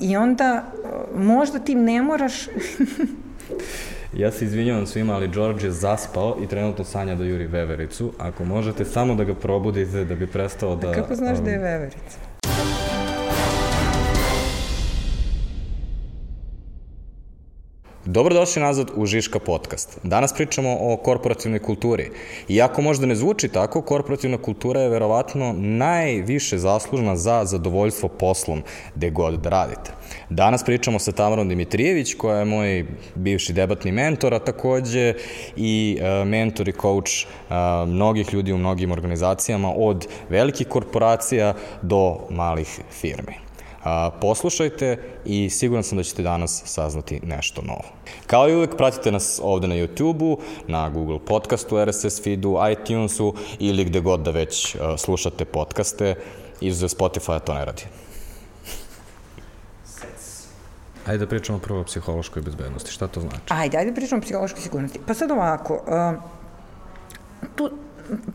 I onda možda ti ne moraš Ja se izvinjavam svima, ali George je zaspao i trenutno sanja da juri vevericu. Ako možete samo da ga probudite da bi prestao da... A kako znaš um, da je veverica? Dobrodošli nazad u Žiška podcast. Danas pričamo o korporativnoj kulturi. Iako možda ne zvuči tako, korporativna kultura je verovatno najviše zaslužna za zadovoljstvo poslom gde god da radite. Danas pričamo sa Tamarom Dimitrijević, koja je moj bivši debatni mentor, a takođe i e, mentor i coach e, mnogih ljudi u mnogim organizacijama, od velikih korporacija do malih firmi. A, poslušajte i siguran sam da ćete danas saznati nešto novo. Kao i uvek, pratite nas ovde na YouTube-u, na Google podcastu, RSS feedu, iTunesu ili gde god da već slušate podcaste. Izuzev Spotify to ne radi. Ajde da pričamo prvo o psihološkoj bezbednosti. Šta to znači? Ajde, ajde da pričamo o psihološkoj sigurnosti. Pa sad ovako, uh, tu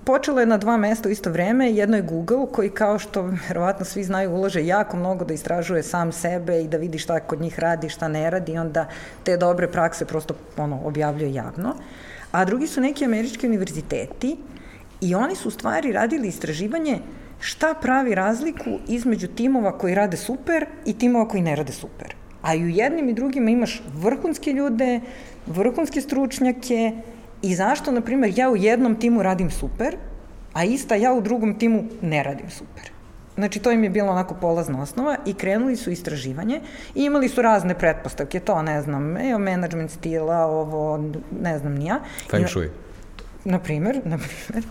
počelo je na dva mesta u isto vreme. Jedno je Google, koji kao što verovatno svi znaju ulože jako mnogo da istražuje sam sebe i da vidi šta kod njih radi, šta ne radi i onda te dobre prakse prosto ono, objavljuje javno. A drugi su neki američki univerziteti i oni su u stvari radili istraživanje šta pravi razliku između timova koji rade super i timova koji ne rade super. A i u jednim i drugima imaš vrhunske ljude, vrhunske stručnjake i zašto, na primjer, ja u jednom timu radim super, a ista ja u drugom timu ne radim super. Znači, to im je bila onako polazna osnova i krenuli su istraživanje i imali su razne pretpostavke, to ne znam, evo, management stila, ovo, ne znam, nija. Feng shui. Na primer, na primer.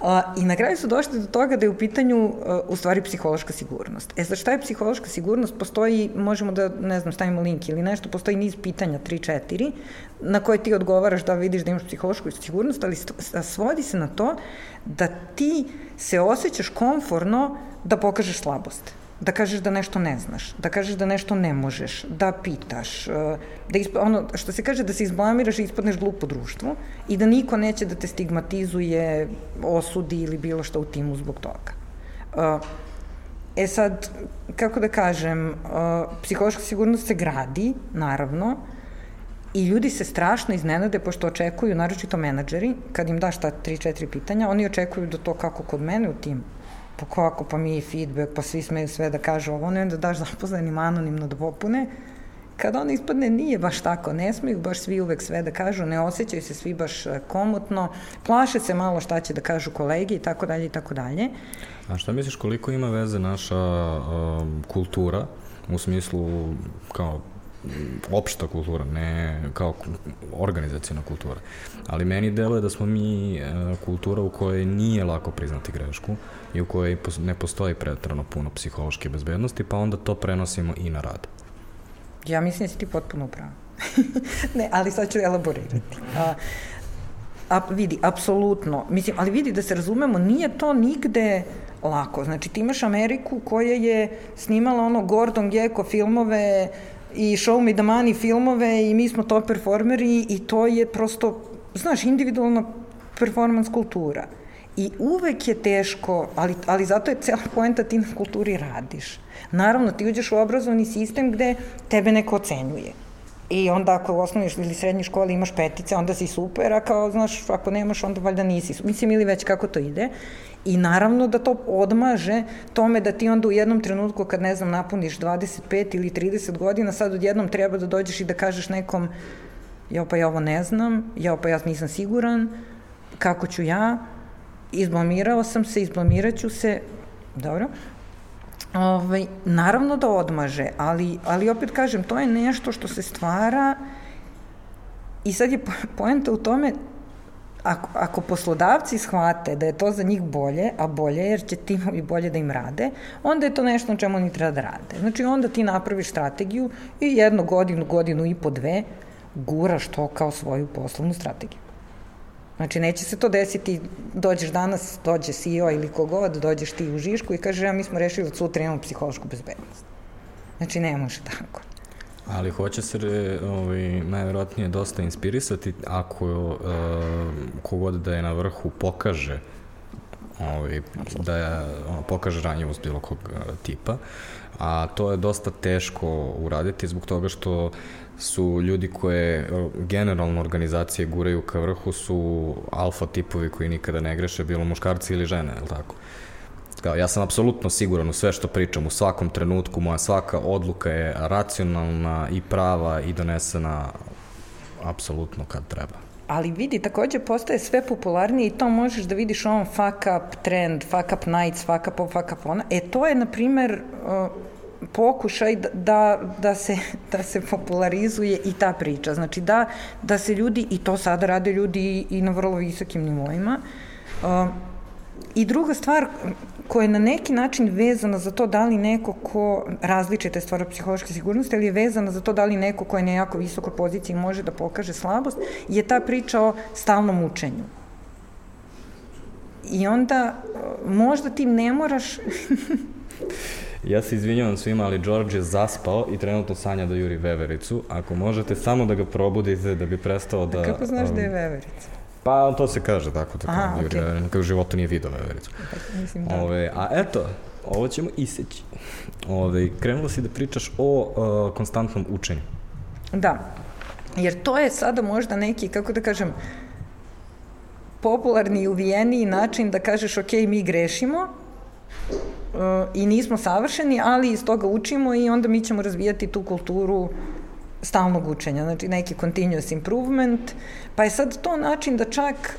A, I na kraju su došli do toga da je u pitanju a, u stvari psihološka sigurnost. E sad šta je psihološka sigurnost? Postoji, možemo da, ne znam, stavimo link ili nešto, postoji niz pitanja, 3-4, na koje ti odgovaraš da vidiš da imaš psihološku sigurnost, ali svodi se na to da ti se osjećaš konforno da pokažeš slabost da kažeš da nešto ne znaš, da kažeš da nešto ne možeš, da pitaš, e, da isp... ono što se kaže da se izblamiraš i ispadneš glupo društvo i da niko neće da te stigmatizuje, osudi ili bilo što u timu zbog toga. E, e sad, kako da kažem, e, psihološka sigurnost se gradi, naravno, I ljudi se strašno iznenade, pošto očekuju, naročito menadžeri, kad im daš ta 3-4 pitanja, oni očekuju da to kako kod mene u timu pa kako, pa mi feedback, pa svi smeju sve da kažu ovo, ne, da daš zaposlenim anonimno da popune, kada on ispadne nije baš tako, ne smeju baš svi uvek sve da kažu, ne osjećaju se svi baš e, komotno, plaše se malo šta će da kažu kolegi i tako dalje i tako dalje. A šta misliš koliko ima veze naša um, kultura u smislu kao opšta kultura, ne kao organizacijona kultura. Ali meni deluje da smo mi e, kultura u kojoj nije lako priznati grešku i u kojoj ne postoji pretrano puno psihološke bezbednosti, pa onda to prenosimo i na rad. Ja mislim da si ti potpuno upravo. ne, ali sad ću elaborirati. A, a, vidi, apsolutno. Mislim, ali vidi da se razumemo, nije to nigde lako. Znači, ti imaš Ameriku koja je snimala ono Gordon Gekko filmove, i Show Me the Money filmove i mi smo top performeri i to je prosto, znaš, individualna performance kultura. I uvek je teško, ali, ali zato je cela poenta ti na kulturi radiš. Naravno, ti uđeš u obrazovni sistem gde tebe neko ocenjuje. I onda ako u osnovnoj ili srednjoj školi imaš petice, onda si super, a kao, znaš, ako nemaš, onda valjda nisi. Mislim, ili već kako to ide. I naravno da to odmaže tome da ti onda u jednom trenutku kad, ne znam, napuniš 25 ili 30 godina, sad odjednom treba da dođeš i da kažeš nekom ja pa ja ovo ne znam, ja pa ja nisam siguran, kako ću ja, izblamirao sam se, izblamirat ću se, dobro, Ovaj, naravno da odmaže, ali, ali opet kažem, to je nešto što se stvara i sad je poenta u tome ako, ako poslodavci shvate da je to za njih bolje, a bolje jer će timovi bolje da im rade, onda je to nešto na čemu oni treba da rade. Znači onda ti napraviš strategiju i jednu godinu, godinu i po dve guraš to kao svoju poslovnu strategiju. Znači, neće se to desiti, dođeš danas, dođe CEO ili kogod, dođeš ti u Žišku i kažeš, ja mi smo rešili od sutra imamo psihološku bezbednost. Znači, ne može tako. Ali hoće se ovaj, najverovatnije dosta inspirisati ako uh, kogod da je na vrhu pokaže ovaj, da je, ono, pokaže ranjivost bilo kog tipa, a to je dosta teško uraditi zbog toga što su ljudi koje generalno organizacije guraju ka vrhu su alfa tipovi koji nikada ne greše, bilo muškarci ili žene, je li tako? Kao, ja sam apsolutno siguran u sve što pričam, u svakom trenutku, moja svaka odluka je racionalna i prava i donesena apsolutno kad treba. Ali vidi, takođe postaje sve popularnije i to možeš da vidiš ovom fuck up trend, fuck up nights, fuck up ovo, fuck up ona. E, to je, na primer, pokušaj da, da, da, se, da se popularizuje i ta priča. Znači da, da se ljudi, i to sada rade ljudi i na vrlo visokim nivoima, uh, I druga stvar koja je na neki način vezana za to da li neko ko različite stvara psihološke sigurnosti, ali je vezana za to da li neko ko je na jako visokoj poziciji može da pokaže slabost, je ta priča o stalnom učenju. I onda možda ti ne moraš Ja se izvinjavam svima, ali George je zaspao i trenutno sanja da juri vevericu. Ako možete samo da ga probudite da bi prestao da... A kako znaš um, da je veverica? Pa to se kaže tako, tako Aha, juri okay. vevericu. Kako u životu nije video vevericu. Pa, mislim da. Ove, a eto, ovo ćemo iseći. Ove, krenula si da pričaš o uh, konstantnom učenju. Da, jer to je sada možda neki, kako da kažem, popularni i uvijeniji način da kažeš ok, mi grešimo, i nismo savršeni, ali iz toga učimo i onda mi ćemo razvijati tu kulturu stalnog učenja, znači neki continuous improvement, pa je sad to način da čak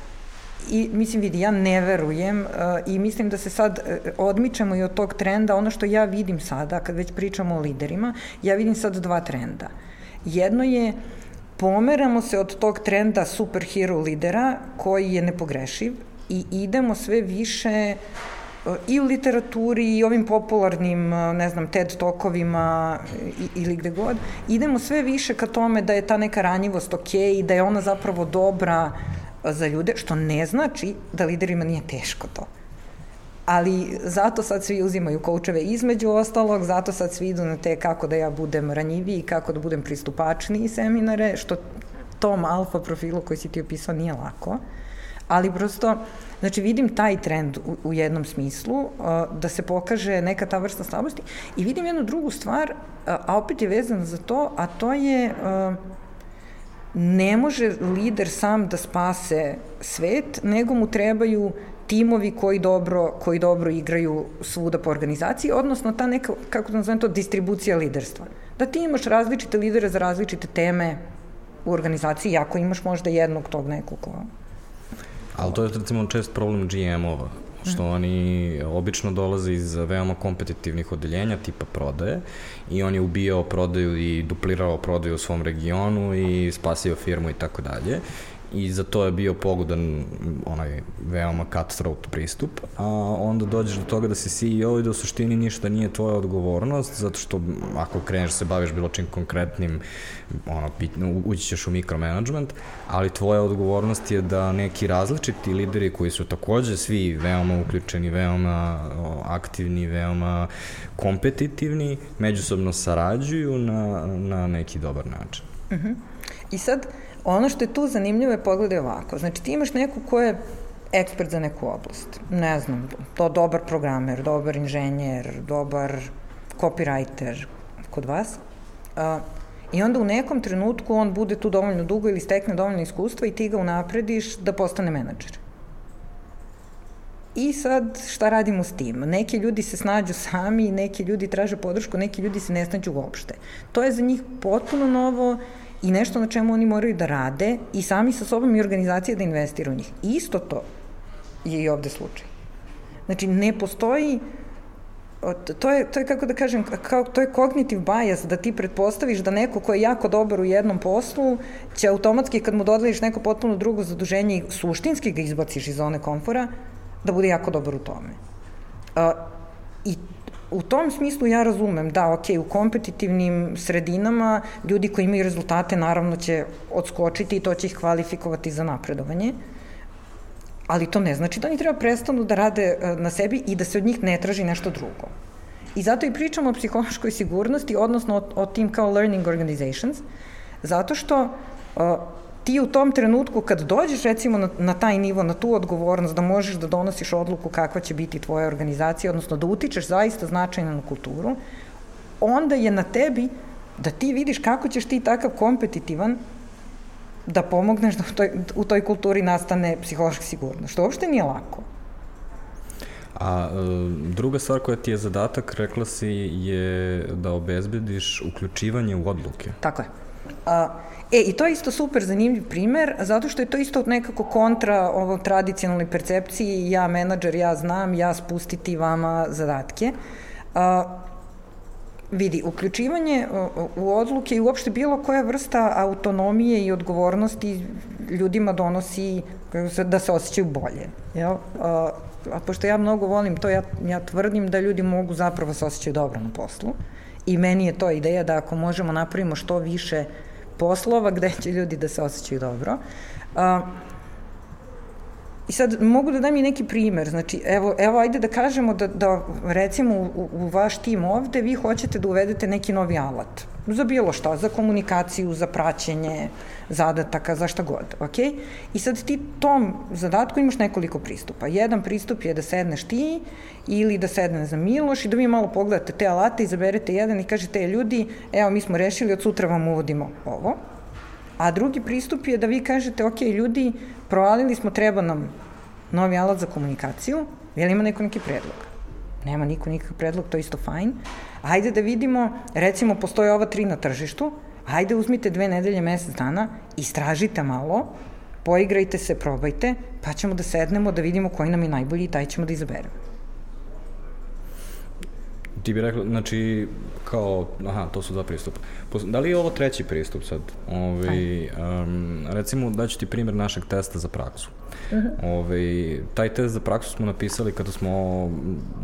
i mislim vidi, ja ne verujem uh, i mislim da se sad uh, odmičemo i od tog trenda, ono što ja vidim sada, kad već pričamo o liderima, ja vidim sad dva trenda. Jedno je pomeramo se od tog trenda superhero lidera koji je nepogrešiv i idemo sve više i u literaturi i ovim popularnim, ne znam, TED tokovima ili gde god, idemo sve više ka tome da je ta neka ranjivost ok i da je ona zapravo dobra za ljude, što ne znači da liderima nije teško to. Ali zato sad svi uzimaju koučeve između ostalog, zato sad svi idu na te kako da ja budem ranjiviji, kako da budem pristupačniji seminare, što tom alfa profilu koji si ti opisao nije lako, ali prosto Znači vidim taj trend u, u jednom smislu, uh, da se pokaže neka ta vrsta slabosti i vidim jednu drugu stvar, uh, a opet je vezana za to, a to je uh, ne može lider sam da spase svet, nego mu trebaju timovi koji dobro, koji dobro igraju svuda po organizaciji, odnosno ta neka, kako da nazovem to, distribucija liderstva. Da ti imaš različite lidere za različite teme u organizaciji, ako imaš možda jednog tog nekog ko Ali to je recimo čest problem GM-ova, što mm. oni obično dolaze iz veoma kompetitivnih odeljenja tipa prodaje i on je ubijao prodaju i duplirao prodaju u svom regionu i spasio firmu i tako dalje i za to je bio pogodan onaj veoma cutthroat pristup, a onda dođeš do toga da si CEO i da u suštini ništa nije tvoja odgovornost, zato što ako kreneš da se baviš bilo čim konkretnim, ono, ući ćeš u mikromanagement, ali tvoja odgovornost je da neki različiti lideri koji su takođe svi veoma uključeni, veoma aktivni, veoma kompetitivni, međusobno sarađuju na, na neki dobar način. Uh mhm. -huh. I sad, Ono što je tu zanimljivo je pogledaj ovako. Znači ti imaš neku ko je ekspert za neku oblast. Ne znam, to dobar programer, dobar inženjer, dobar copywriter kod vas. A, I onda u nekom trenutku on bude tu dovoljno dugo ili stekne dovoljno iskustva i ti ga unaprediš da postane menadžer. I sad šta radimo s tim? Neki ljudi se snađu sami, neki ljudi traže podršku, neki ljudi se ne snađu uopšte. To je za njih potpuno novo i nešto na čemu oni moraju da rade i sami sa sobom i organizacije da investiraju u njih. Isto to je i ovde slučaj. Znači, ne postoji to je, to je kako da kažem, kao, to je cognitive bias, da ti pretpostaviš da neko ko je jako dobar u jednom poslu će automatski kad mu dodeliš neko potpuno drugo zaduženje i suštinski ga izbaciš iz zone komfora, da bude jako dobar u tome. Uh, I u tom smislu ja razumem da, ok, u kompetitivnim sredinama ljudi koji imaju rezultate naravno će odskočiti i to će ih kvalifikovati za napredovanje, ali to ne znači da oni treba prestanu da rade e, na sebi i da se od njih ne traži nešto drugo. I zato i pričamo o psihološkoj sigurnosti, odnosno o, o tim kao learning organizations, zato što uh, ti u tom trenutku kad dođeš recimo na, na taj nivo, na tu odgovornost da možeš da donosiš odluku kakva će biti tvoja organizacija, odnosno da utičeš zaista značajno na kulturu, onda je na tebi da ti vidiš kako ćeš ti takav kompetitivan da pomogneš da u toj, u toj kulturi nastane psihološka sigurnost, što uopšte nije lako. A e, druga stvar koja ti je zadatak, rekla si, je da obezbediš uključivanje u odluke. Tako je. A, e, i to je isto super zanimljiv primer, zato što je to isto nekako kontra ovo tradicionalnoj percepciji, ja menadžer, ja znam, ja spustiti vama zadatke. A, vidi, uključivanje u odluke i uopšte bilo koja vrsta autonomije i odgovornosti ljudima donosi da se osjećaju bolje. Jel? A, a pošto ja mnogo volim to, ja, ja tvrdim da ljudi mogu zapravo se osjećaju dobro na poslu i meni je to ideja da ako možemo napravimo što više poslova gde će ljudi da se osjećaju dobro. A, I sad mogu da dam i neki primer, znači evo, evo ajde da kažemo da, da recimo u, u vaš tim ovde vi hoćete da uvedete neki novi alat za bilo šta, za komunikaciju, za praćenje zadataka, za šta god, ok? I sad ti tom zadatku imaš nekoliko pristupa. Jedan pristup je da sedneš ti ili da sedne za Miloš i da vi malo pogledate te alate, izaberete jedan i kažete, e, ljudi, evo mi smo rešili, od sutra vam uvodimo ovo. A drugi pristup je da vi kažete, ok, ljudi, provalili smo, treba nam novi alat za komunikaciju, je li ima neko neki predlog? Nema niko nikakav predlog, to je isto fajn. Ajde da vidimo, recimo, postoje ova tri na tržištu, ajde uzmite dve nedelje, mesec dana, istražite malo, poigrajte se, probajte, pa ćemo da sednemo, da vidimo koji nam je najbolji i taj ćemo da izaberemo. Ti bi rekla, znači, kao, aha, to su dva pristupa. Da li je ovo treći pristup sad? Ovi, um, recimo, daću ti primjer našeg testa za praksu. -huh. Ovi, taj test za praksu smo napisali kada smo,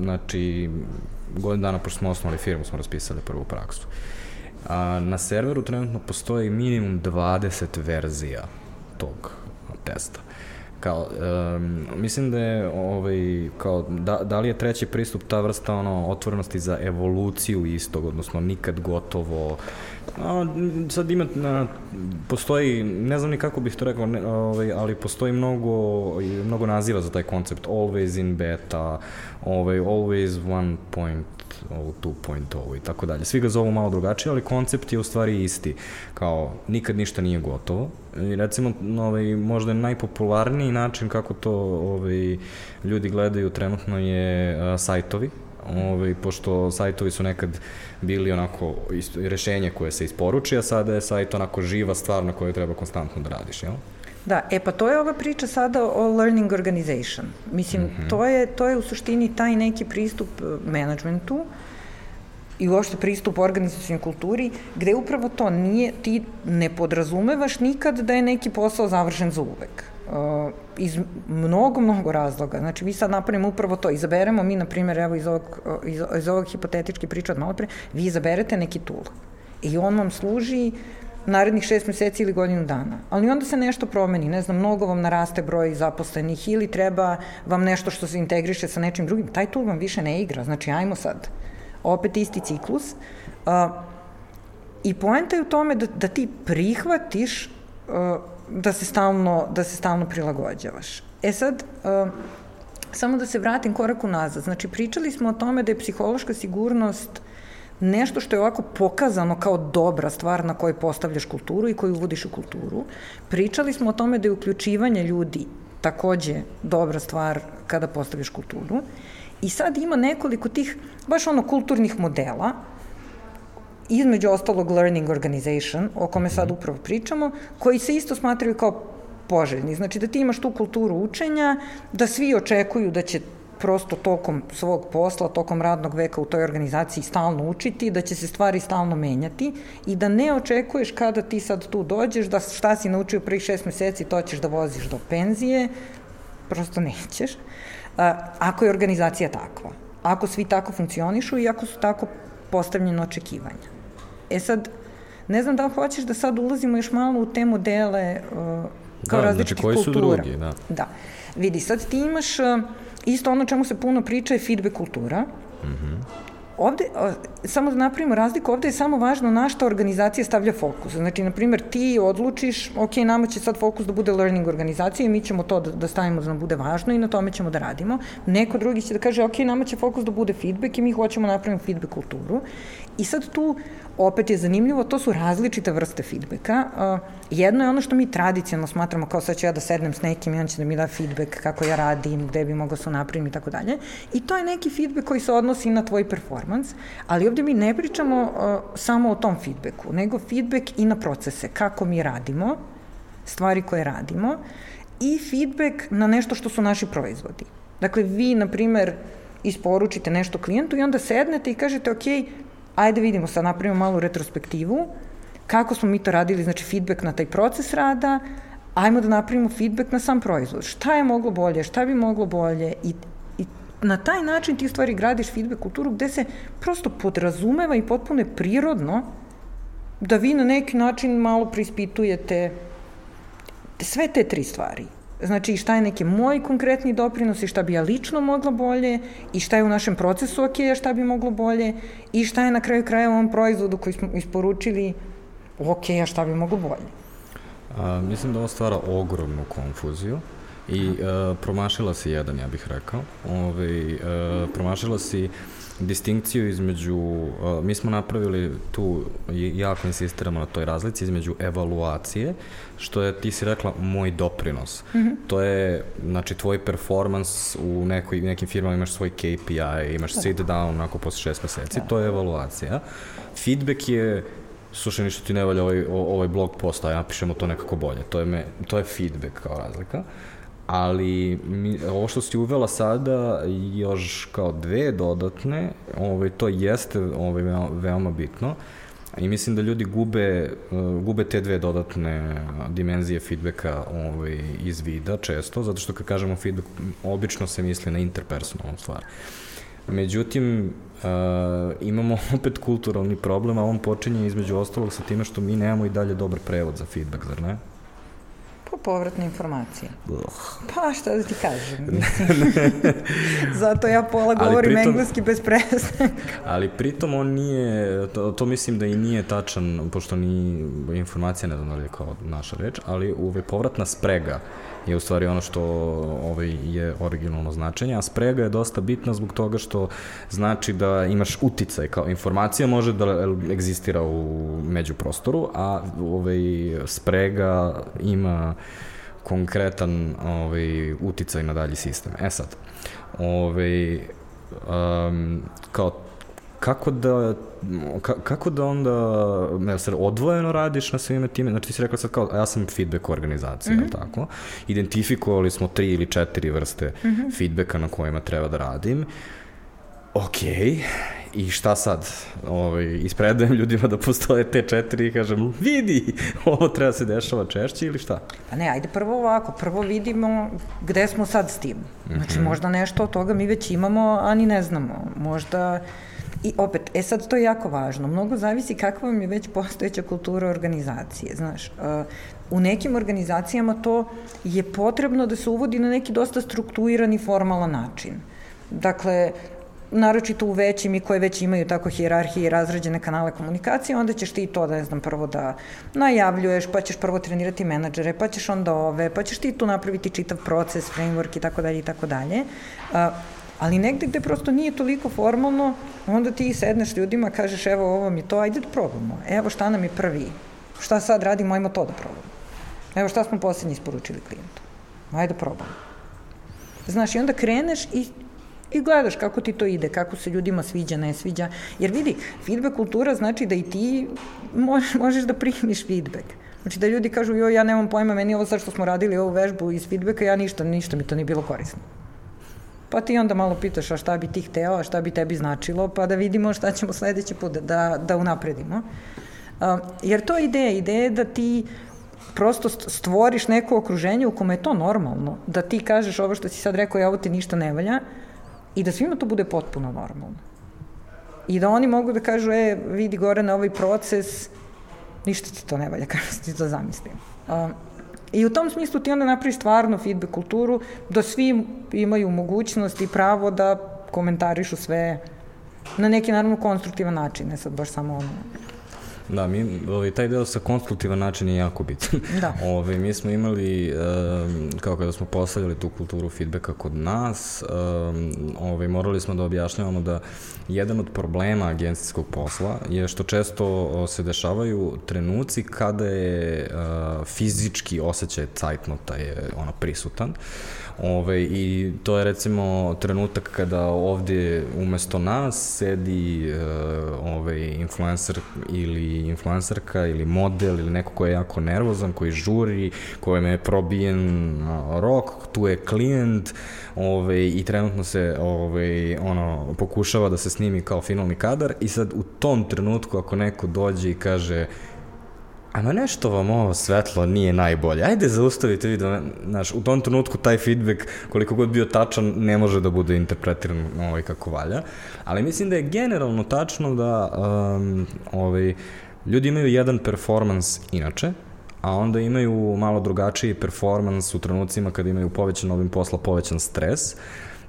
znači, godin dana pošto smo osnovali firmu, smo raspisali prvu praksu. A, na serveru trenutno postoji minimum 20 verzija tog testa kao, um, mislim da je ovaj, kao, da, da li je treći pristup ta vrsta ono, otvorenosti za evoluciju istog, odnosno nikad gotovo, a, sad ima, a, postoji, ne znam ni kako bih to rekao, ne, ovaj, ali postoji mnogo, mnogo naziva za taj koncept, always in beta, ovaj, always one point ovo 2.0 i tako dalje. Svi ga zovu malo drugačije, ali koncept je u stvari isti. Kao, nikad ništa nije gotovo. I recimo, ovaj, možda je najpopularniji način kako to ovaj, ljudi gledaju trenutno je a, sajtovi, ovaj, pošto sajtovi su nekad bili onako rešenje koje se isporuči, a sada je sajt onako živa stvar na kojoj treba konstantno da radiš, jel? Da, e pa to je ova priča sada o learning organization. Mislim, mm -hmm. to, je, to je u suštini taj neki pristup e, menadžmentu i uopšte pristup organizacijnoj kulturi, gde upravo to nije, ti ne podrazumevaš nikad da je neki posao završen za uvek. Uh, iz mnogo, mnogo razloga. Znači, vi sad napravimo upravo to. Izaberemo mi, na primjer, evo iz ovog, iz, iz ovog hipotetički priča od malo pre, vi izaberete neki tool. I on vam služi narednih šest meseci ili godinu dana. Ali onda se nešto promeni, ne znam, mnogo vam naraste broj zaposlenih ili treba vam nešto što se integriše sa nečim drugim, taj tool vam više ne igra, znači ajmo sad. Opet isti ciklus. Uh, I poenta je u tome da, da ti prihvatiš uh, da se stalno, da se stalno prilagođavaš. E sad, uh, samo da se vratim korak unazad. Znači, pričali smo o tome da je psihološka sigurnost nešto što je ovako pokazano kao dobra stvar na kojoj postavljaš kulturu i koju uvodiš u kulturu. Pričali smo o tome da je uključivanje ljudi takođe dobra stvar kada postavljaš kulturu. I sad ima nekoliko tih, baš ono, kulturnih modela, između ostalog learning organization, o kome sad mhm. upravo pričamo, koji se isto smatraju kao poželjni. Znači da ti imaš tu kulturu učenja, da svi očekuju da će prosto tokom svog posla, tokom radnog veka u toj organizaciji stalno učiti, da će se stvari stalno menjati i da ne očekuješ kada ti sad tu dođeš, da šta si naučio prvih šest meseci, to ćeš da voziš do penzije, prosto nećeš. Ako je organizacija takva, ako svi tako funkcionišu i ako su tako postavljene očekivanja. E sad, ne znam da li hoćeš da sad ulazimo još malo u te modele kao da, različitih znači, koji kultura. Su drugi, da. da. Vidi, sad ti imaš Isto ono čemu se puno priča je feedback kultura. Mm -hmm. ovde, samo da napravimo razliku, ovde je samo važno na šta organizacija stavlja fokus. Znači, na primjer, ti odlučiš, ok, nama će sad fokus da bude learning organizacija i mi ćemo to da, da stavimo da nam bude važno i na tome ćemo da radimo. Neko drugi će da kaže, ok, nama će fokus da bude feedback i mi hoćemo da napravimo feedback kulturu. I sad tu opet je zanimljivo, to su različite vrste feedbacka. Uh, jedno je ono što mi tradicionalno smatramo kao sad ću ja da sednem s nekim i on će da mi da feedback kako ja radim, gde bi mogao se napravim i tako dalje. I to je neki feedback koji se odnosi na tvoj performance, ali ovde mi ne pričamo uh, samo o tom feedbacku, nego feedback i na procese, kako mi radimo, stvari koje radimo i feedback na nešto što su naši proizvodi. Dakle, vi, na primer, isporučite nešto klijentu i onda sednete i kažete, ok, ajde vidimo sad, napravimo malu retrospektivu, kako smo mi to radili, znači feedback na taj proces rada, ajmo da napravimo feedback na sam proizvod. Šta je moglo bolje, šta bi moglo bolje i, i na taj način ti stvari gradiš feedback kulturu gde se prosto podrazumeva i potpuno je prirodno da vi na neki način malo prispitujete sve te tri stvari. Znači, šta je neki moj konkretni doprinos i šta bi ja lično mogla bolje i šta je u našem procesu ok, a šta bi moglo bolje i šta je na kraju kraja u ovom proizvodu koji smo isporučili ok, a šta bi moglo bolje. A, mislim da ovo stvara ogromnu konfuziju i uh, promašila si jedan, ja bih rekao. Ove, ovaj, uh, promašila si distinkciju između, uh, mi smo napravili tu, jako insistiramo na toj razlici, između evaluacije, što je, ti si rekla, moj doprinos. Mm -hmm. To je, znači, tvoj performans u nekoj, nekim firmama imaš svoj KPI, imaš da. sit down onako posle šest meseci, da. to je evaluacija. Feedback je slušaj, ništa ti ne valja ovaj, ovaj blog post, a ja pišemo to nekako bolje. To je, me, to je feedback kao razlika. Ali mi, ovo što si uvela sada, još kao dve dodatne, ovaj, to jeste ovaj, veoma, bitno. I mislim da ljudi gube, uh, gube te dve dodatne dimenzije feedbacka ovaj, iz vida često, zato što kad kažemo feedback, obično se misli na interpersonalnu stvar. Međutim, uh, imamo opet kulturalni problem, a on počinje između ostalog sa time što mi nemamo i dalje dobar prevod za feedback, zar ne? Povratne informacije. Pa šta da ti kažem, Zato ja pola govorim pritom, engleski bez prestanka. ali pritom on nije, to, to mislim da i nije tačan, pošto ni informacija ne znam da li je kao naša reč, ali uve povratna sprega je u stvari ono što ovaj, je originalno značenje, a sprega je dosta bitna zbog toga što znači da imaš uticaj, kao informacija može da egzistira u međuprostoru, a ovaj, sprega ima konkretan ovaj, uticaj na dalji sistem. E sad, ovaj, um, kao kako da, ka, kako da onda, ne znam, odvojeno radiš na svime time, znači ti si rekla sad kao, ja sam feedback organizacija, mm -hmm. tako? Identifikovali smo tri ili četiri vrste mm -hmm. feedbacka na kojima treba da radim. Ok, i šta sad? Ovaj, ispredajem ljudima da postoje te četiri i kažem, vidi, ovo treba se dešava češće ili šta? Pa ne, ajde prvo ovako, prvo vidimo gde smo sad s tim. Znači, mm -hmm. možda nešto od toga mi već imamo, a ni ne znamo. Možda I opet, e sad to je jako važno. Mnogo zavisi kakva vam je već postojeća kultura organizacije. Znaš, uh, u nekim organizacijama to je potrebno da se uvodi na neki dosta strukturirani formalan način. Dakle, naročito u većim i koje već imaju tako hijerarhije i razrađene kanale komunikacije, onda ćeš ti to, da ne znam, prvo da najavljuješ, pa ćeš prvo trenirati menadžere, pa ćeš onda ove, pa ćeš ti tu napraviti čitav proces, framework i tako dalje i tako dalje. Ali negde gde prosto nije toliko formalno, onda ti sedneš ljudima, kažeš evo ovo mi to, ajde da probamo, evo šta nam je prvi, šta sad radimo, ajmo to da probamo. Evo šta smo poslednji isporučili klijentu, ajde da probamo. Znaš, i onda kreneš i i gledaš kako ti to ide, kako se ljudima sviđa, ne sviđa. Jer vidi, feedback kultura znači da i ti možeš, možeš da primiš feedback. Znači da ljudi kažu, joj, ja nemam pojma, meni ovo sad što smo radili ovu vežbu iz feedbacka, ja ništa, ništa mi to nije bilo korisno. Pa ti onda malo pitaš a šta bi ti hteo, a šta bi tebi značilo, pa da vidimo šta ćemo sledeći put da, da, da unapredimo. Uh, jer to je ideja, ideja je da ti prosto stvoriš neko okruženje u kome je to normalno, da ti kažeš ovo što si sad rekao, ja ovo ti ništa ne valja, i da svima to bude potpuno normalno. I da oni mogu da kažu, e, vidi gore na ovaj proces, ništa ti to ne valja, kako ti to zamislim. Uh, I u tom smislu ti onda napravi stvarno feedback kulturu, da svi imaju mogućnost i pravo da komentarišu sve Na neki, naravno, konstruktivan način, ne sad baš samo ono Da, mi, ovaj, taj deo sa konstruktivan način je jako bitan. Da. Ovaj, mi smo imali, um, kao kada smo postavljali tu kulturu feedbacka kod nas, um, ovaj, morali smo da objašnjavamo da jedan od problema agencijskog posla je što često se dešavaju trenuci kada je uh, fizički osjećaj cajtnota je ono prisutan. Ove, I to je recimo trenutak kada ovde umesto nas sedi uh, ovaj, influencer ili influencerka ili model ili neko ko je jako nervozan, koji žuri, kojem je probijen rok, tu je klijent ove, i trenutno se ove, ono, pokušava da se snimi kao finalni kadar i sad u tom trenutku ako neko dođe i kaže Ama nešto vam ovo svetlo nije najbolje. Ajde zaustavite vi da, znaš, u tom trenutku taj feedback, koliko god bio tačan, ne može da bude interpretiran ovaj, kako valja. Ali mislim da je generalno tačno da um, ovaj, ljudi imaju jedan performans inače, a onda imaju malo drugačiji performans u trenucima kada imaju povećan obim posla, povećan stres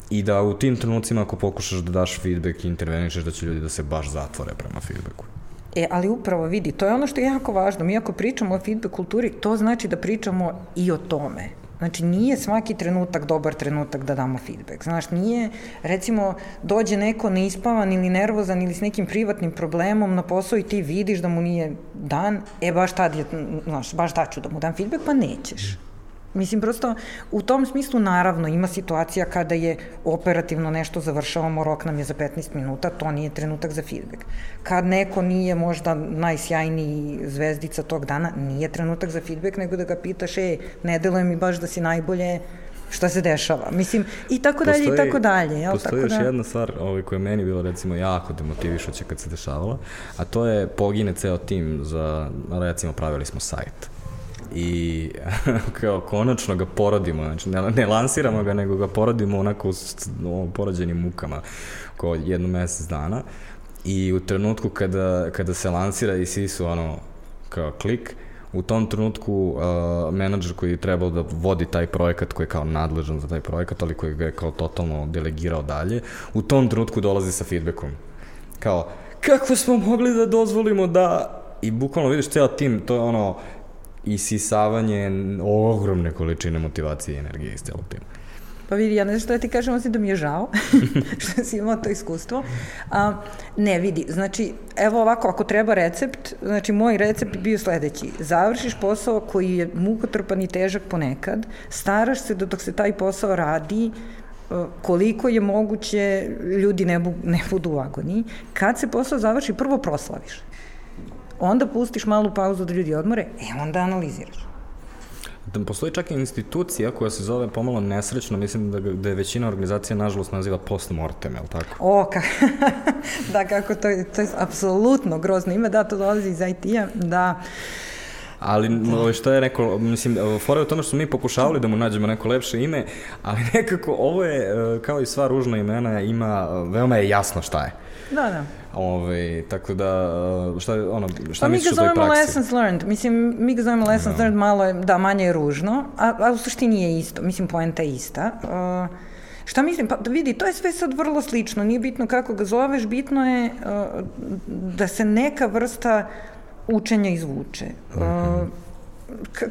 i da u tim trenucima ako pokušaš da daš feedback i intervenišeš da će ljudi da se baš zatvore prema feedbacku. E, ali upravo vidi, to je ono što je jako važno. Mi ako pričamo o feedback kulturi, to znači da pričamo i o tome. Znači, nije svaki trenutak dobar trenutak da damo feedback. Znaš, nije, recimo, dođe neko neispavan ili nervozan ili s nekim privatnim problemom na posao i ti vidiš da mu nije dan, e, baš tad je, znaš, baš tad ću da mu dam feedback, pa nećeš. Mislim, prosto, u tom smislu, naravno, ima situacija kada je operativno nešto završavamo, rok nam je za 15 minuta, to nije trenutak za feedback. Kad neko nije možda najsjajniji zvezdica tog dana, nije trenutak za feedback, nego da ga pitaš, e, ne deluje mi baš da si najbolje, šta se dešava. Mislim, i tako dalje, postoji, i tako dalje. Jel? Postoji tako još da... jedna stvar ovaj, koja je meni bila recimo jako demotivišuća kad se dešavala, a to je pogine ceo tim za, recimo, pravili smo sajt i kao konačno ga porodimo, znači ne, ne lansiramo ga, nego ga porodimo onako s no, porođenim mukama ko jednu mesec dana i u trenutku kada, kada se lansira i svi su ono kao klik, u tom trenutku uh, menadžer koji je trebao da vodi taj projekat, koji je kao nadležan za taj projekat, ali koji ga je kao totalno delegirao dalje, u tom trenutku dolazi sa feedbackom. Kao, kako smo mogli da dozvolimo da i bukvalno vidiš ceo tim, to je ono, isisavanje ogromne količine motivacije i energije iz celog tima. Pa vidi, ja ne znam što da ti kažem, osim da mi je žao što si imao to iskustvo. A, ne, vidi, znači, evo ovako, ako treba recept, znači moj recept bi bio sledeći. Završiš posao koji je mukotrpan i težak ponekad, staraš se da dok se taj posao radi, koliko je moguće ljudi ne, bu, ne budu u agoniji. Kad se posao završi, prvo proslaviš onda pustiš malu pauzu da ljudi odmore, e onda analiziraš. Da postoji čak i institucija koja se zove pomalo nesrećno, mislim da, da je većina organizacija nažalost naziva postmortem, je li tako? O, ka, da kako to je, to je apsolutno grozno ime, da to dolazi iz IT-a, da ali no, što je neko, mislim, fora je u tome što smo mi pokušavali da mu nađemo neko lepše ime, ali nekako ovo je, e, kao i sva ružna imena, ima, veoma je jasno šta je. Da, da. Ove, tako da, šta, ono, šta pa misliš o toj praksi? mi ga zovemo lessons learned. Mislim, mi ga zovemo lessons no. Da. learned, malo je, da, manje je ružno, a, a u suštini je isto. Mislim, poenta je ista. Uh, Šta mislim? Pa da vidi, to je sve sad vrlo slično. Nije bitno kako ga zoveš, bitno je uh, da se neka vrsta učenja izvuče. Uh, mm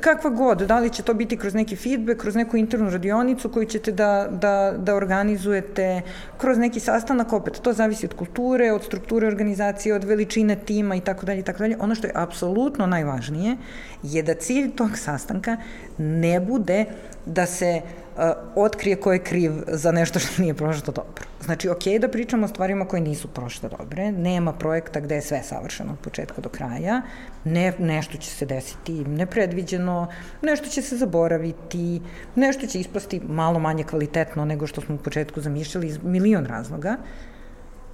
kakva god, da li će to biti kroz neki feedback, kroz neku internu radionicu koju ćete da, da, da organizujete, kroz neki sastanak, opet, to zavisi od kulture, od strukture organizacije, od veličine tima i tako dalje i tako dalje. Ono što je apsolutno najvažnije je da cilj tog sastanka ne bude da se uh, otkrije ko je kriv za nešto što nije prošlo dobro. Znači, ok da pričamo o stvarima koje nisu prošle dobre, nema projekta gde je sve savršeno od početka do kraja, ne, nešto će se desiti nepredviđeno, nešto će se zaboraviti, nešto će ispasti malo manje kvalitetno nego što smo u početku zamišljali iz milion razloga,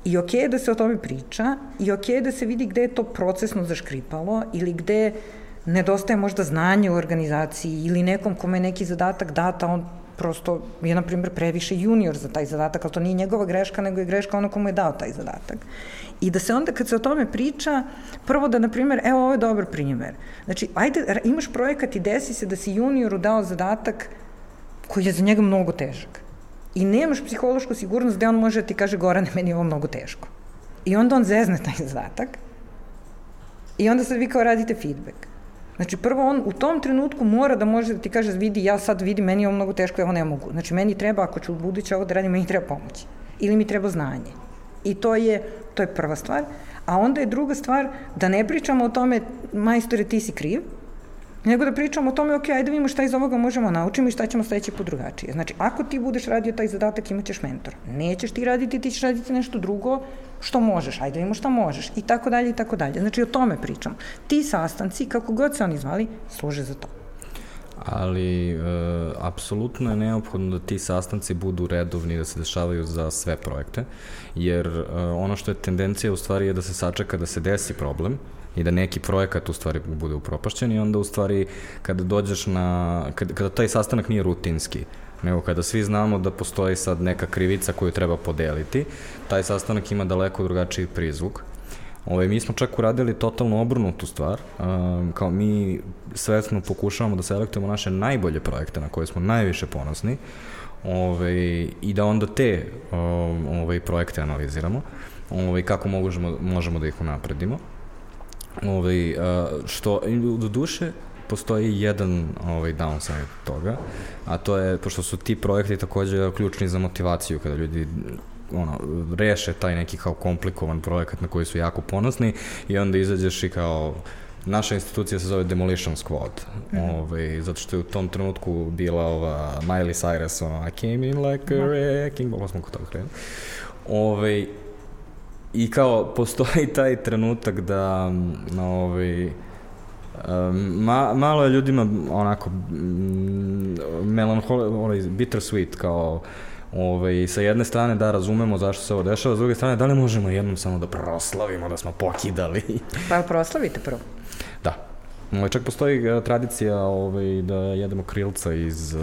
I ok je da se o tome priča, i ok je da se vidi gde je to procesno zaškripalo ili gde nedostaje možda znanje u organizaciji ili nekom kome je neki zadatak data, on prosto je, na primjer, previše junior za taj zadatak, ali to nije njegova greška, nego je greška ono komu je dao taj zadatak. I da se onda, kad se o tome priča, prvo da, na primjer, evo, ovo je dobar primjer. Znači, ajde, imaš projekat i desi se da si junioru dao zadatak koji je za njega mnogo težak. I nemaš psihološku sigurnost da on može da ti kaže, Gorane, meni je ovo mnogo teško. I onda on zezne taj zadatak i onda sad vi kao radite feedback. Znači, prvo on u tom trenutku mora da može da ti kaže, vidi, ja sad vidim, meni je ovo mnogo teško, ja ovo ne mogu. Znači, meni treba, ako ću u buduće ovo da radim, meni treba pomoć. Ili mi treba znanje. I to je, to je prva stvar. A onda je druga stvar da ne pričamo o tome, majstore, ti si kriv, nego da pričamo o tome, ok, ajde da vidimo šta iz ovoga možemo naučiti i šta ćemo sledeći put drugačije. Znači, ako ti budeš radio taj zadatak, imaćeš mentora. Nećeš ti raditi, ti ćeš raditi nešto drugo što možeš, ajde da vidimo šta možeš i tako dalje i tako dalje. Znači, o tome pričam. Ti sastanci, kako god se oni zvali, služe za to ali e, apsolutno je neophodno da ti sastanci budu redovni, da se dešavaju za sve projekte, jer e, ono što je tendencija u stvari je da se sačeka da se desi problem, i da neki projekat u stvari bude upropašćen i onda u stvari kada dođeš na, kada, kada taj sastanak nije rutinski, nego kada svi znamo da postoji sad neka krivica koju treba podeliti, taj sastanak ima daleko drugačiji prizvuk. Ove, mi smo čak uradili totalno obrnutu stvar, um, kao mi svesno pokušavamo da selektujemo naše najbolje projekte na koje smo najviše ponosni ove, i da onda te um, ove, projekte analiziramo, ove, kako možemo, možemo da ih unapredimo. Ovaj, što, do duše, postoji jedan ovaj, downside toga, a to je, pošto su ti projekti takođe ključni za motivaciju, kada ljudi ono, reše taj neki kao komplikovan projekat na koji su jako ponosni i onda izađeš i kao naša institucija se zove Demolition Squad, mm -hmm. ovaj, zato što je u tom trenutku bila ova Miley Cyrus, ono, I came in like a wrecking ball, smo kod toga krenuli. Ovaj, I kao, postoji taj trenutak da, na ovaj, ma, malo je ljudima onako melanhol, onaj bittersweet kao Ovaj, sa jedne strane da razumemo zašto se ovo dešava, s druge strane da li možemo jednom samo da proslavimo da smo pokidali. Pa proslavite prvo. Ovaj, čak postoji uh, tradicija ovaj, da jedemo krilca iz uh,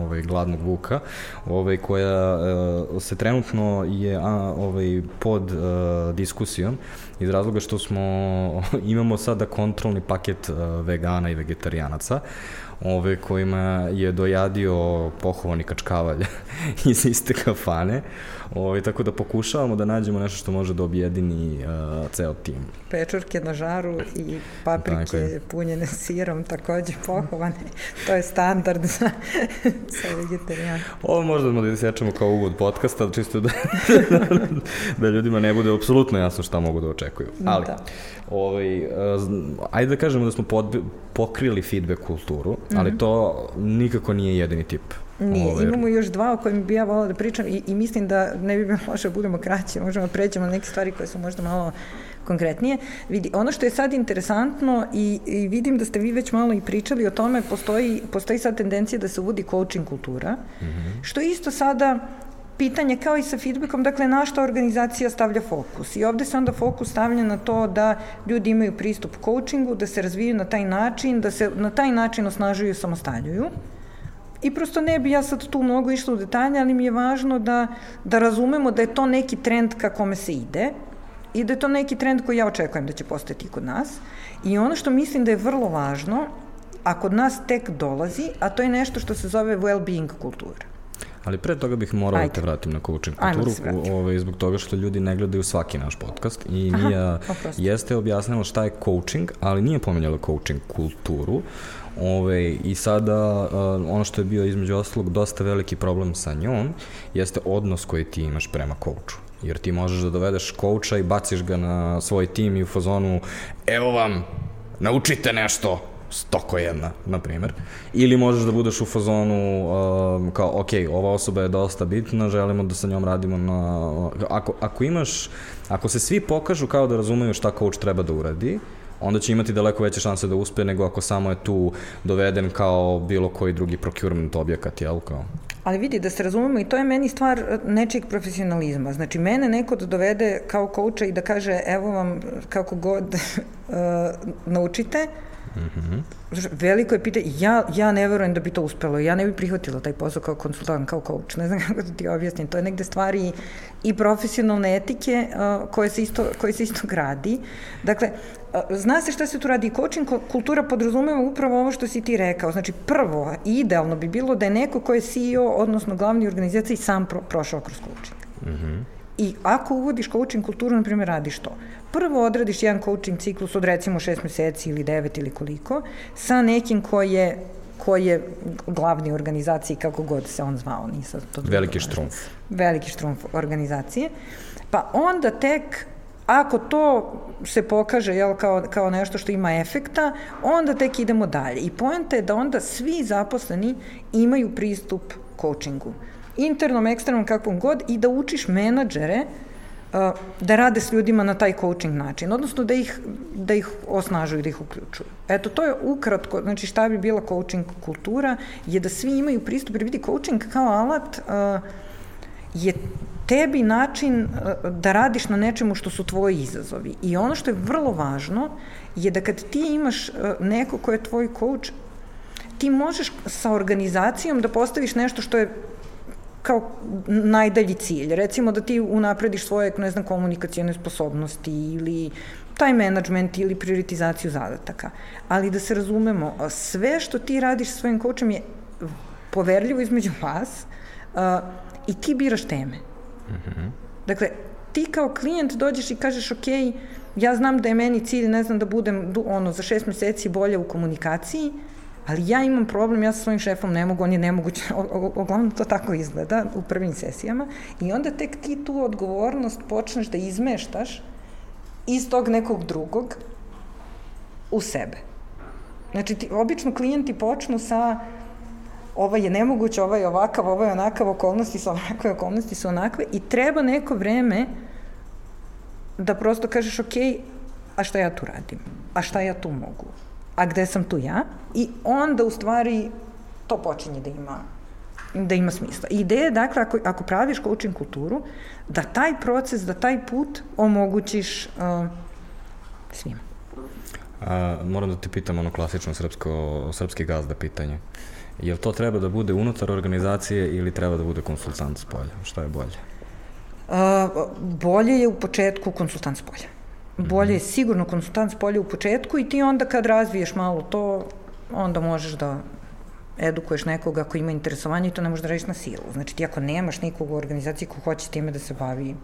ovaj, gladnog vuka, ovaj, koja uh, se trenutno je a, ovaj, pod uh, diskusijom iz razloga što smo imamo sada kontrolni paket vegana i vegetarijanaca ove, kojima je dojadio pohovani kačkavalj iz iste kafane. Ove, tako da pokušavamo da nađemo nešto što može da objedini uh, ceo tim. Pečurke na žaru i paprike dakle. punjene sirom takođe pohovane. To je standard za, za vegetarijana. Ovo možda da isječemo kao uvod podcasta, čisto da, da ljudima ne bude apsolutno jasno šta mogu da očekuju. Ali, da. ovaj, ajde da kažemo da smo pod, pokrili feedback kulturu, mm -hmm. ali to nikako nije jedini tip Nije, Over. imamo još dva o kojim bi ja volala da pričam i, i mislim da ne bi bilo loše da budemo kraći, možemo da pređemo na neke stvari koje su možda malo konkretnije. Vidi, ono što je sad interesantno i, i vidim da ste vi već malo i pričali o tome, postoji, postoji sad tendencija da se uvodi coaching kultura, mm -hmm. što isto sada pitanje kao i sa feedbackom, dakle na šta organizacija stavlja fokus. I ovde se onda fokus stavlja na to da ljudi imaju pristup coachingu, da se razviju na taj način, da se na taj način osnažuju i samostaljuju. I prosto ne bi ja sad tu mnogo išla u detalje, ali mi je važno da, da razumemo da je to neki trend ka kome se ide i da je to neki trend koji ja očekujem da će postati kod nas. I ono što mislim da je vrlo važno, a kod nas tek dolazi, a to je nešto što se zove well-being kultura. Ali pre toga bih morao Ajde. da te vratim na coaching kulturu, da ovaj, zbog toga što ljudi ne gledaju svaki naš podcast i Aha, Mija jeste objasnila šta je coaching, ali nije pomenjala coaching kulturu. Ove, I sada uh, ono što je bio između ostalog dosta veliki problem sa njom jeste odnos koji ti imaš prema kouču. Jer ti možeš da dovedeš kouča i baciš ga na svoj tim i u fazonu evo vam, naučite nešto, stoko jedna, na primjer. Ili možeš da budeš u fazonu um, kao, ok, ova osoba je dosta bitna, želimo da sa njom radimo na... Ako, ako imaš, ako se svi pokažu kao da razumeju šta coach treba da uradi, onda će imati daleko veće šanse da uspe nego ako samo je tu doveden kao bilo koji drugi procurement objekat, jel? Kao? Ali vidi, da se razumemo, i to je meni stvar nečijeg profesionalizma. Znači, mene neko da dovede kao kouča i da kaže, evo vam, kako god uh, naučite, Mm -hmm. Veliko je pitanje, ja, ja ne verujem da bi to uspelo, ja ne bih prihvatila taj posao kao konsultant, kao coach, ne znam kako da ti objasnim, to je negde stvari i profesionalne etike uh, koje, se isto, koje se isto gradi. Dakle, uh, zna se šta se tu radi, coaching kultura podrazumeva upravo ovo što si ti rekao, znači prvo, idealno bi bilo da je neko ko je CEO, odnosno glavni organizaciji, sam pro, prošao kroz coaching. Mm -hmm I ako uvodiš coaching kulturu, na primjer, radiš to. Prvo odradiš jedan coaching ciklus od recimo šest meseci ili devet ili koliko, sa nekim ko je ko je glavni organizaciji, kako god se on zvao, nisam to... Veliki štrumf. Veliki štrumf organizacije. Pa onda tek Ako to se pokaže jel, kao, kao nešto što ima efekta, onda tek idemo dalje. I poenta je da onda svi zaposleni imaju pristup coachingu. Internom, eksternom, kakvom god, i da učiš menadžere uh, da rade s ljudima na taj coaching način, odnosno da ih, da ih osnažuju, da ih uključuju. Eto, to je ukratko, znači šta bi bila coaching kultura, je da svi imaju pristup, jer vidi, coaching kao alat uh, je tebi način e, da radiš na nečemu što su tvoji izazovi. I ono što je vrlo važno je da kad ti imaš e, neko ko je tvoj coach, ti možeš sa organizacijom da postaviš nešto što je kao najdalji cilj. Recimo da ti unaprediš svoje, ne znam, komunikacijone sposobnosti ili taj management ili prioritizaciju zadataka. Ali da se razumemo, sve što ti radiš sa svojim coachom je poverljivo između vas uh, i ti biraš teme. -hmm. Dakle, ti kao klijent dođeš i kažeš, ok, ja znam da je meni cilj, ne znam, da budem ono, za šest meseci bolje u komunikaciji, ali ja imam problem, ja sa svojim šefom ne mogu, on je nemoguće, uglavnom to tako izgleda u prvim sesijama, i onda tek ti tu odgovornost počneš da izmeštaš iz tog nekog drugog u sebe. Znači, ti, obično klijenti počnu sa ovaj je nemoguće, ovaj je ovakav, ovaj je onakav, okolnosti su ovakve, okolnosti su onakve i treba neko vreme da prosto kažeš ok, a šta ja tu radim? A šta ja tu mogu? A gde sam tu ja? I onda u stvari to počinje da ima da ima smisla. Ideja je, dakle, ako, ako praviš coaching kulturu, da taj proces, da taj put omogućiš uh, svima. A, moram da te pitam ono klasično srpsko, srpski gazda pitanje. Jel to treba da bude unutar organizacije ili treba da bude konsultant s polja? Šta je bolje? A, bolje je u početku konsultant s polja. Bolje je sigurno konsultant s polja u početku i ti onda kad razviješ malo to, onda možeš da edukuješ nekoga ko ima interesovanje i to ne možeš da radiš na silu. Znači ti ako nemaš nikog u organizaciji ko hoće time da se bavi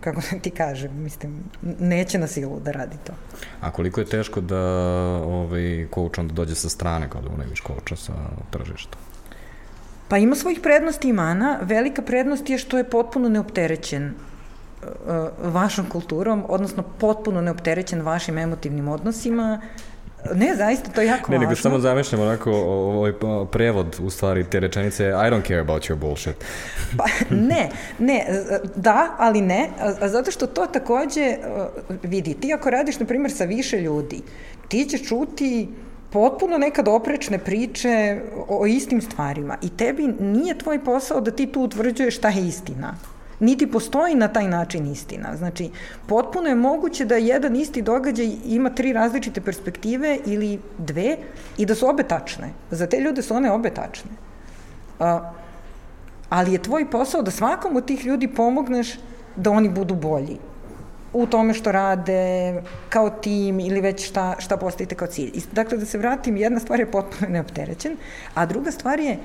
kako ti kažem, mislim, neće na silu da radi to. A koliko je teško da ovaj, coach onda dođe sa strane kada unajmiš coacha sa tržišta? Pa ima svojih prednosti i mana. Velika prednost je što je potpuno neopterećen vašom kulturom, odnosno potpuno neopterećen vašim emotivnim odnosima, Ne, zaista, to je jako ne, važno. Ne, nego samo zamišljam onako ovaj prevod u stvari te rečenice I don't care about your bullshit. pa, ne, ne, da, ali ne, zato što to takođe vidi, ti ako radiš, na primjer, sa više ljudi, ti ćeš čuti potpuno nekad oprečne priče o istim stvarima i tebi nije tvoj posao da ti tu utvrđuješ šta je istina niti postoji na taj način istina. Znači, potpuno je moguće da jedan isti događaj ima tri različite perspektive ili dve i da su obe tačne. Za te ljude su one obe tačne. A, ali je tvoj posao da svakom od tih ljudi pomogneš da oni budu bolji u tome što rade kao tim ili već šta, šta postavite kao cilj. Dakle, da se vratim, jedna stvar je potpuno neopterećen, a druga stvar je,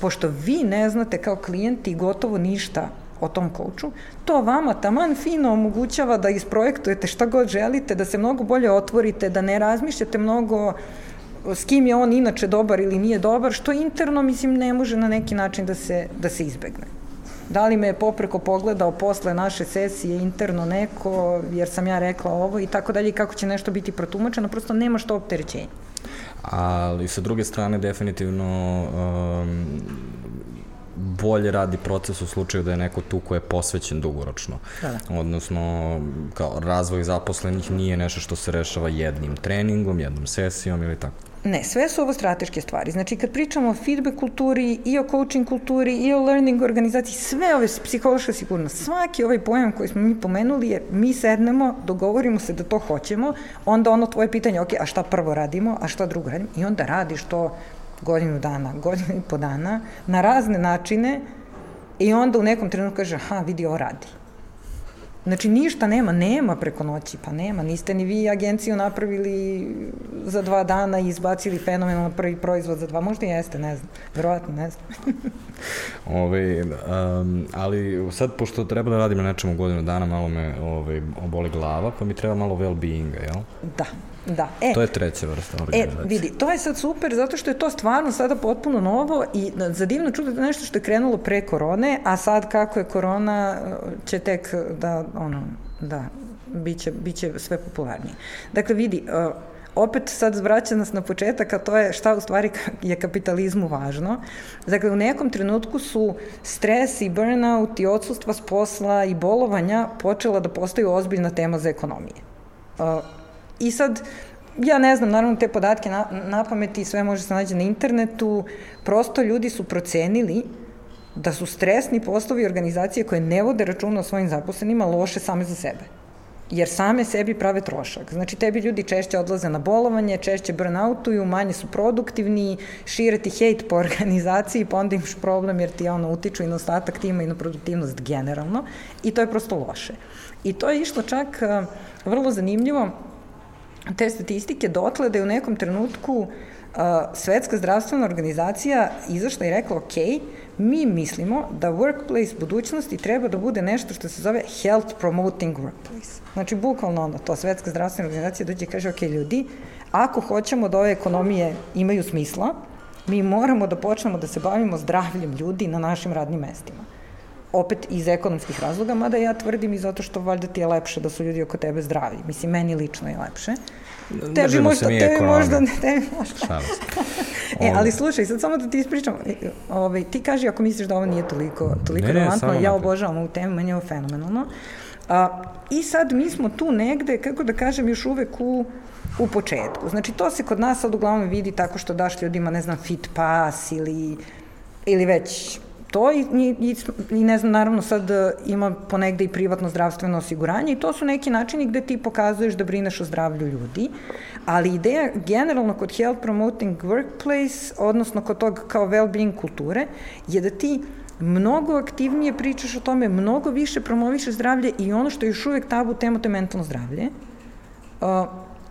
pošto vi ne znate kao klijenti gotovo ništa o tom kouču, to vama taman fino omogućava da isprojektujete šta god želite, da se mnogo bolje otvorite, da ne razmišljate mnogo s kim je on inače dobar ili nije dobar, što interno, mislim, ne može na neki način da se, da se izbegne. Da li me je popreko pogledao posle naše sesije interno neko, jer sam ja rekla ovo i tako dalje, kako će nešto biti protumačeno, prosto nema što opterećenja. Ali sa druge strane, definitivno um, bolje radi proces u slučaju da je neko tu ko je posvećen dugoročno. Da, da. Odnosno, kao razvoj zaposlenih nije nešto što se rešava jednim treningom, jednom sesijom ili tako. Ne, sve su ovo strateške stvari. Znači, kad pričamo o feedback kulturi, i o coaching kulturi, i o learning organizaciji, sve ove psihološka sigurnost, svaki ovaj pojam koji smo mi pomenuli je mi sednemo, dogovorimo se da to hoćemo, onda ono tvoje pitanje, ok, a šta prvo radimo, a šta drugo radimo, i onda radiš to godinu dana, godinu i po dana, na razne načine i onda u nekom trenutku kaže, aha, vidi, ovo radi. Znači ništa nema, nema preko noći, pa nema. Niste ni vi agenciju napravili za dva dana i izbacili fenomenalno prvi proizvod za dva, možda jeste, ne znam, verovatno, ne znam. Ove, um, ali sad, pošto treba da radim na nečemu godinu dana, malo me ove, oboli glava, pa mi treba malo well-beinga, jel? Da, Da. E, to je treća vrsta e, organizacije. E, vidi, to je sad super zato što je to stvarno sada potpuno novo i za divno čudo da nešto što je krenulo pre korone, a sad kako je korona će tek da, ono, da, biće, biće sve popularnije. Dakle, vidi, uh, opet sad vraća nas na početak, a to je šta u stvari je kapitalizmu važno. Dakle, u nekom trenutku su stres i burnout i odsustva s posla i bolovanja počela da postaju ozbiljna tema za ekonomije. I sad, ja ne znam, naravno te podatke na, na pameti sve može se nađe na internetu, prosto ljudi su procenili da su stresni poslovi organizacije koje ne vode računa o svojim zaposlenima loše same za sebe jer same sebi prave trošak. Znači, tebi ljudi češće odlaze na bolovanje, češće burnoutuju, manje su produktivni, šire ti hejt po organizaciji, pa onda imaš problem jer ti ono utiču i na ostatak tima i na produktivnost generalno i to je prosto loše. I to je išlo čak uh, vrlo zanimljivo, te statistike dotle da je u nekom trenutku uh, Svetska zdravstvena organizacija izašla i rekla, ok, mi mislimo da workplace budućnosti treba da bude nešto što se zove health promoting workplace. Znači, bukvalno onda to Svetska zdravstvena organizacija dođe i kaže, ok, ljudi, ako hoćemo da ove ekonomije imaju smisla, mi moramo da počnemo da se bavimo zdravljem ljudi na našim radnim mestima opet iz ekonomskih razloga, mada ja tvrdim i zato što valjda ti je lepše da su ljudi oko tebe zdravi. Mislim, meni lično je lepše. Tebi možda, tebi možda, tebi možda. e, ali slušaj, sad samo da ti ispričam, e, ovaj, ti kaži ako misliš da ovo nije toliko, toliko ne, relevantno, ja obožavam ovu temu, meni je ovo fenomenalno. A, I sad mi smo tu negde, kako da kažem, još uvek u u početku. Znači, to se kod nas sad uglavnom vidi tako što daš ljudima, ne znam, fit pass ili, ili već to i, i, i ne znam, naravno sad e, ima ponegde i privatno zdravstveno osiguranje i to su neki načini gde ti pokazuješ da brineš o zdravlju ljudi, ali ideja generalno kod health promoting workplace, odnosno kod tog kao well-being kulture, je da ti mnogo aktivnije pričaš o tome, mnogo više promovišeš zdravlje i ono što je još uvek tabu tema, to je mentalno zdravlje. Uh,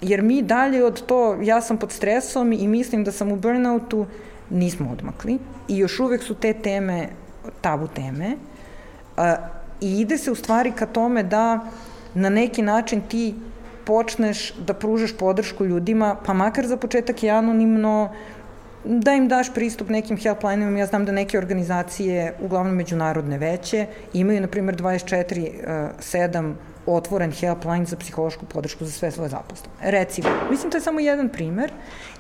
jer mi dalje od to, ja sam pod stresom i mislim da sam u burnoutu, nismo odmakli i još uvek su te teme tabu teme i ide se u stvari ka tome da na neki način ti počneš da pružaš podršku ljudima, pa makar za početak i anonimno, da im daš pristup nekim helpline-ima. Ja znam da neke organizacije, uglavnom međunarodne veće, imaju, na primjer, 24-7 otvoren helpline za psihološku podršku za sve svoje zaposlene. Recimo, mislim to je samo jedan primer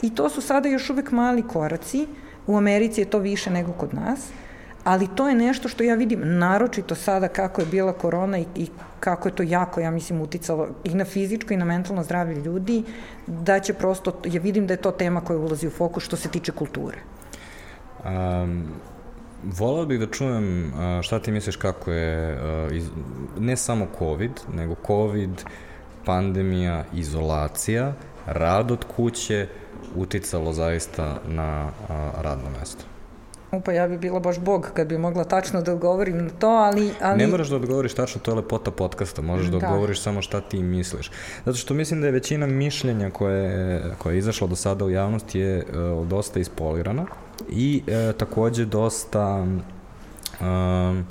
i to su sada još uvek mali koraci, u Americi je to više nego kod nas, ali to je nešto što ja vidim naročito sada kako je bila korona i, i kako je to jako, ja mislim, uticalo i na fizičko i na mentalno zdravlje ljudi, da će prosto, ja vidim da je to tema koja ulazi u fokus što se tiče kulture. Um, Volao bih da čujem šta ti misliš kako je, ne samo COVID, nego COVID, pandemija, izolacija, rad od kuće uticalo zaista na radno mesto. Upa, ja bi bila baš bog kad bi mogla tačno da odgovorim na to, ali... ali... Ne moraš da odgovoriš tačno, to je lepota podcasta, možeš da, da odgovoriš samo šta ti misliš. Zato što mislim da je većina mišljenja koje, koje je izašlo do sada u javnosti je uh, dosta ispolirana i uh, takođe dosta... Um,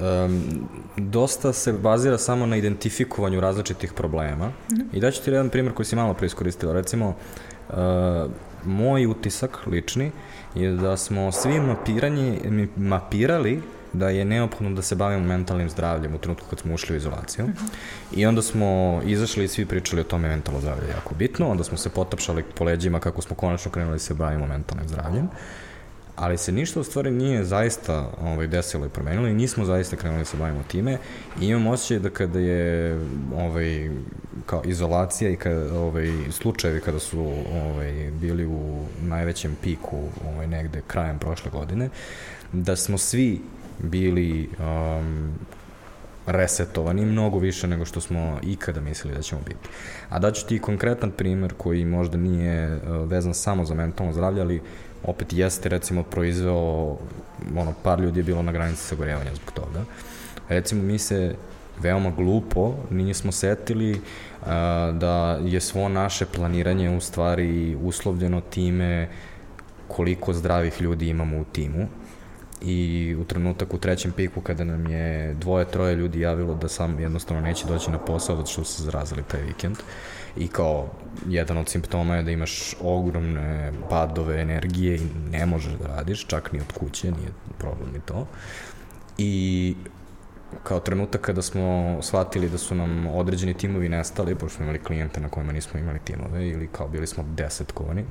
um, dosta se bazira samo na identifikovanju različitih problema. Mm -hmm. I daću ti jedan primjer koji si malo preiskoristila. Recimo, uh, moj utisak lični je da smo svi mapiranje, mapirali da je neophodno da se bavimo mentalnim zdravljem u trenutku kad smo ušli u izolaciju. -hmm. I onda smo izašli i svi pričali o tome mentalno zdravlje jako bitno, onda smo se potapšali po leđima kako smo konačno krenuli da se bavimo mentalnim zdravljem. Ali se ništa u stvari nije zaista ovaj, desilo i promenilo i nismo zaista krenuli da se bavimo time i imam osjećaj da kada je ovaj, kao izolacija i kada, ovaj, slučajevi kada su ovaj, bili u najvećem piku ovaj, negde krajem prošle godine, da smo svi bili um, resetovani mnogo više nego što smo ikada mislili da ćemo biti. A daću ti konkretan primer koji možda nije uh, vezan samo za mentalno zdravlje, ali opet jeste recimo proizveo, ono, par ljudi je bilo na granici sagorevanja zbog toga. Recimo mi se veoma glupo, nismo setili a, da je svo naše planiranje u stvari uslovljeno time koliko zdravih ljudi imamo u timu i u trenutak u trećem piku kada nam je dvoje, troje ljudi javilo da sam jednostavno neće doći na posao zato što su se zarazili taj vikend i kao jedan od simptoma je da imaš ogromne padove energije i ne možeš da radiš, čak ni od kuće, nije problem ni to. I kao trenutak kada smo shvatili da su nam određeni timovi nestali, pošto smo imali klijente na kojima nismo imali timove ili kao bili smo desetkovani,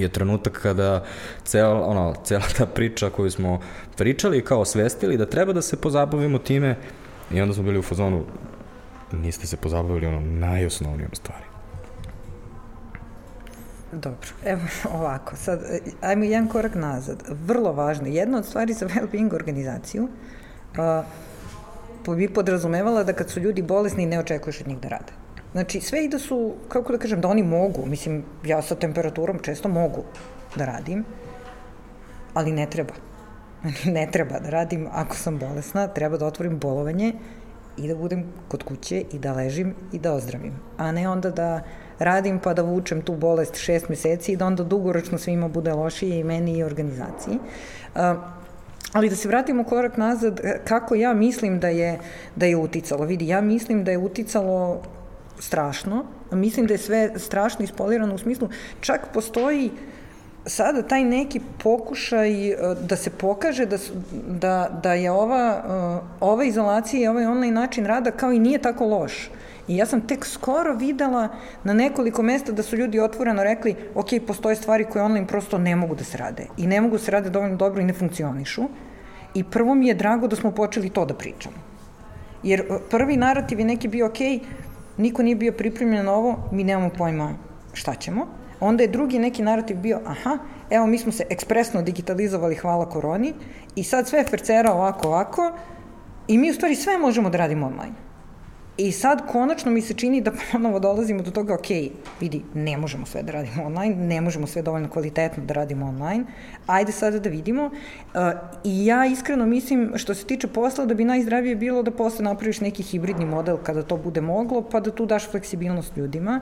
je trenutak kada cel, ono, cela ta priča koju smo pričali kao osvestili da treba da se pozabavimo time i onda smo bili u fazonu niste se pozabavili ono najosnovnijom stvari. Dobro, evo ovako, sad, ajmo jedan korak nazad. Vrlo važno, jedna od stvari za well-being organizaciju uh, bi podrazumevala da kad su ljudi bolesni ne očekuješ od njih da rade. Znači, sve i da su, kako da kažem, da oni mogu, mislim, ja sa temperaturom često mogu da radim, ali ne treba. ne treba da radim ako sam bolesna, treba da otvorim bolovanje i da budem kod kuće i da ležim i da ozdravim. A ne onda da radim pa da vučem tu bolest šest meseci i da onda dugoročno svima bude lošije i meni i organizaciji. Uh, ali da se vratimo korak nazad, kako ja mislim da je, da je uticalo. Vidi, ja mislim da je uticalo strašno. Mislim da je sve strašno ispolirano u smislu, čak postoji sada taj neki pokušaj e, da se pokaže da, da, da je ova, e, ova izolacija i ovaj online način rada kao i nije tako loš. I ja sam tek skoro videla na nekoliko mesta da su ljudi otvoreno rekli ok, postoje stvari koje online prosto ne mogu da se rade. I ne mogu da se rade dovoljno dobro i ne funkcionišu. I prvo mi je drago da smo počeli to da pričamo. Jer e, prvi narativ je neki bio ok, niko nije bio pripremljen na ovo, mi nemamo pojma šta ćemo. Onda je drugi neki narativ bio, aha, evo mi smo se ekspresno digitalizovali hvala koroni i sad sve fercera ovako, ovako i mi u stvari sve možemo da radimo online. I sad konačno mi se čini da ponovo dolazimo do toga, ok, vidi, ne možemo sve da radimo online, ne možemo sve dovoljno kvalitetno da radimo online, ajde sada da vidimo. Uh, I ja iskreno mislim, što se tiče posla, da bi najzdravije bilo da posle napraviš neki hibridni model kada to bude moglo, pa da tu daš fleksibilnost ljudima,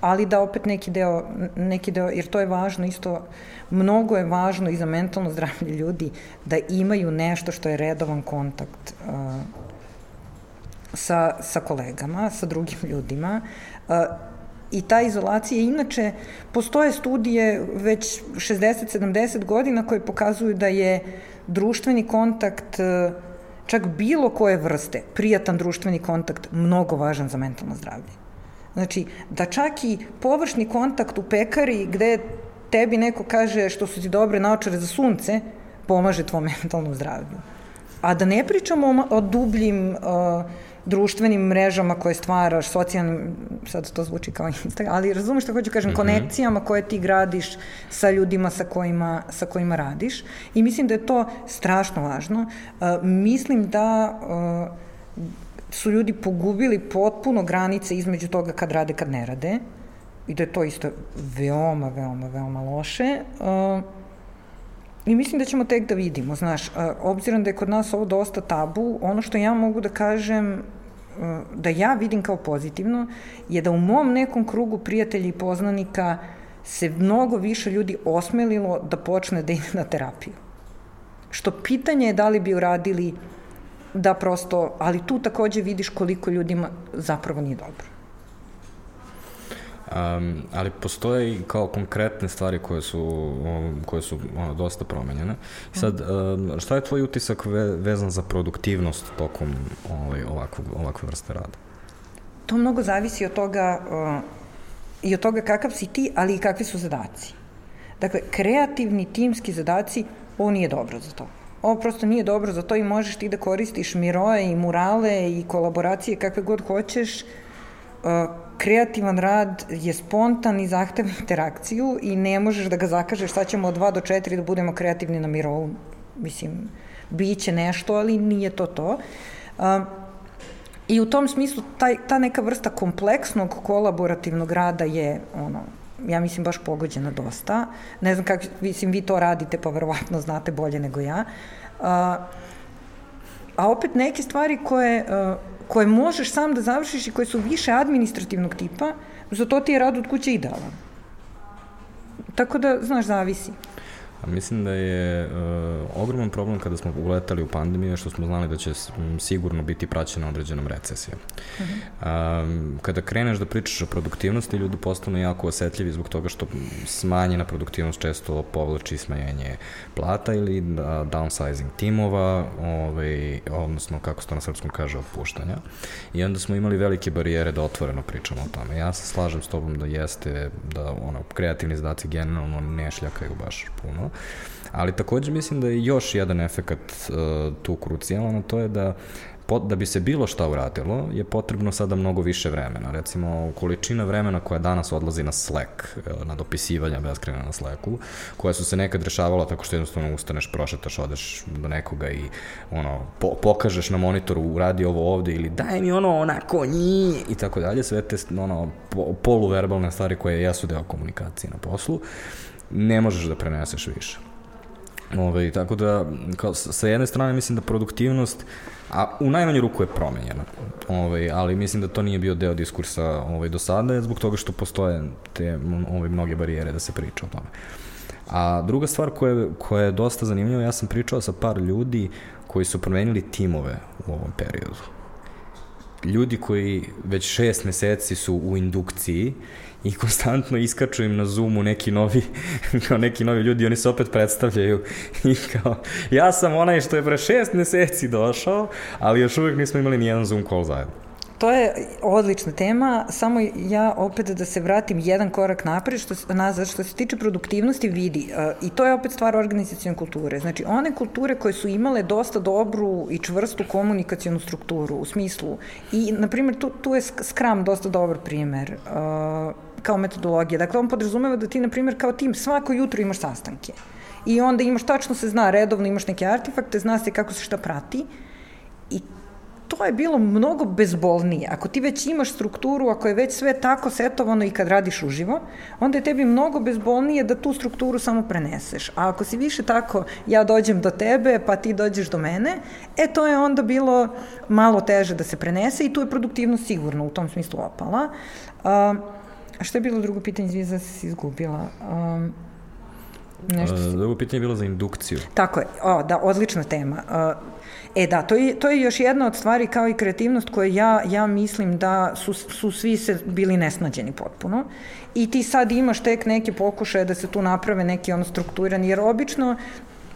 ali da opet neki deo, neki deo, jer to je važno isto, mnogo je važno i za mentalno zdravlje ljudi da imaju nešto što je redovan kontakt uh, sa, sa kolegama, sa drugim ljudima. I ta izolacija, inače, postoje studije već 60-70 godina koje pokazuju da je društveni kontakt čak bilo koje vrste, prijatan društveni kontakt, mnogo važan za mentalno zdravlje. Znači, da čak i površni kontakt u pekari gde tebi neko kaže što su ti dobre naočare za sunce, pomaže tvom mentalnom zdravlju. A da ne pričamo o, o dubljim uh, društvenim mrežama koje stvaraš, socijalnim, sad to zvuči kao Instagram, ali razumeš što hoću kažem, mm -hmm. konekcijama koje ti gradiš sa ljudima sa kojima, sa kojima radiš i mislim da je to strašno važno. Uh, mislim da uh, su ljudi pogubili potpuno granice između toga kad rade, kad ne rade i da je to isto veoma, veoma, veoma loše. Uh, I mislim da ćemo tek da vidimo, znaš, obzirom da je kod nas ovo dosta tabu, ono što ja mogu da kažem da ja vidim kao pozitivno je da u mom nekom krugu prijatelja i poznanika se mnogo više ljudi osmelilo da počne da ide na terapiju. Što pitanje je da li bi uradili da prosto, ali tu takođe vidiš koliko ljudima zapravo nije dobro. Um, ali postoje i kao konkretne stvari koje su, koje su ono, dosta promenjene. Sad, um, šta je tvoj utisak ve, vezan za produktivnost tokom ovaj, ovakvog, ovakve vrste rada? To mnogo zavisi od toga uh, i od toga kakav si ti, ali i kakvi su zadaci. Dakle, kreativni timski zadaci, ovo nije dobro za to. Ovo prosto nije dobro za to i možeš ti da koristiš miroje i murale i kolaboracije kakve god hoćeš, uh, kreativan rad je spontan i zahteva interakciju i ne možeš da ga zakažeš sad ćemo od 2 do 4 da budemo kreativni na mirovu. Mislim, biće nešto, ali nije to to. Uh, I u tom smislu taj, ta neka vrsta kompleksnog kolaborativnog rada je ono, ja mislim baš pogođena dosta. Ne znam kako, mislim, vi to radite, pa verovatno znate bolje nego ja. Uh, a opet neke stvari koje uh, koje možeš sam da završiš i koje su više administrativnog tipa, za to ti je rad od kuće idealan. Tako da, znaš, zavisi. A mislim da je uh, ogroman problem kada smo uletali u pandemiju što smo znali da će sigurno biti praćena određenom recesijom. Uh -huh. um, kada kreneš da pričaš o produktivnosti, ljudi postanu jako osetljivi zbog toga što smanjena produktivnost često povlači smanjenje plata ili da, downsizing timova, ovaj, odnosno kako se to na srpskom kaže, otpuštanja. I onda smo imali velike barijere da otvoreno pričamo o tome. Ja se slažem s tobom da jeste, da ono, kreativni zadaci generalno ne šljakaju baš puno, ali takođe mislim da je još jedan efekat uh, tu krucijalan, to je da da bi se bilo šta uradilo, je potrebno sada mnogo više vremena. Recimo, količina vremena koja danas odlazi na Slack, uh, na dopisivanja beskrena na Slacku, koja su se nekad rešavala tako što jednostavno ustaneš, prošetaš, odeš do nekoga i ono, po, pokažeš na monitoru, uradi ovo ovde ili daj mi ono onako nji i tako dalje, sve te ono, po, poluverbalne stvari koje jesu deo komunikacije na poslu. Uh, ne možeš da preneseš više. Ove, tako da, kao, sa jedne strane mislim da produktivnost, a u najmanju ruku je promenjena, ove, ali mislim da to nije bio deo diskursa ove, do sada, zbog toga što postoje te ove, mnoge barijere da se priča o tome. A druga stvar koja, koja je dosta zanimljiva, ja sam pričao sa par ljudi koji su promenili timove u ovom periodu. Ljudi koji već šest meseci su u indukciji i konstantno iskaču im na Zoomu neki novi, kao neki novi ljudi, oni se opet predstavljaju i kao, ja sam onaj što je pre šest meseci došao, ali još uvek nismo imali ni jedan Zoom call zajedno. To je odlična tema, samo ja opet da se vratim jedan korak napred, što, nazad, što se tiče produktivnosti vidi, uh, i to je opet stvar organizacijone kulture. Znači, one kulture koje su imale dosta dobru i čvrstu komunikacijonu strukturu, u smislu, i, na primjer, tu, tu je Scrum dosta dobar primer, uh, kao metodologija. Dakle, on podrazumeva da ti, na primjer, kao tim svako jutro imaš sastanke. I onda imaš, tačno se zna, redovno imaš neke artefakte, zna se kako se šta prati. I to je bilo mnogo bezbolnije. Ako ti već imaš strukturu, ako je već sve tako setovano i kad radiš uživo, onda je tebi mnogo bezbolnije da tu strukturu samo preneseš. A ako si više tako, ja dođem do tebe, pa ti dođeš do mene, e to je onda bilo malo teže da se prenese i tu je produktivnost sigurno u tom smislu opala. Uh, A što je bilo drugo pitanje, izvije da si izgubila? Um, nešto si... Drugo pitanje je bilo za indukciju. Tako je, o, da, odlična tema. E da, to je, to je još jedna od stvari kao i kreativnost koje ja, ja mislim da su, su svi se bili nesnađeni potpuno i ti sad imaš tek neke pokušaje da se tu naprave neki ono strukturirani, jer obično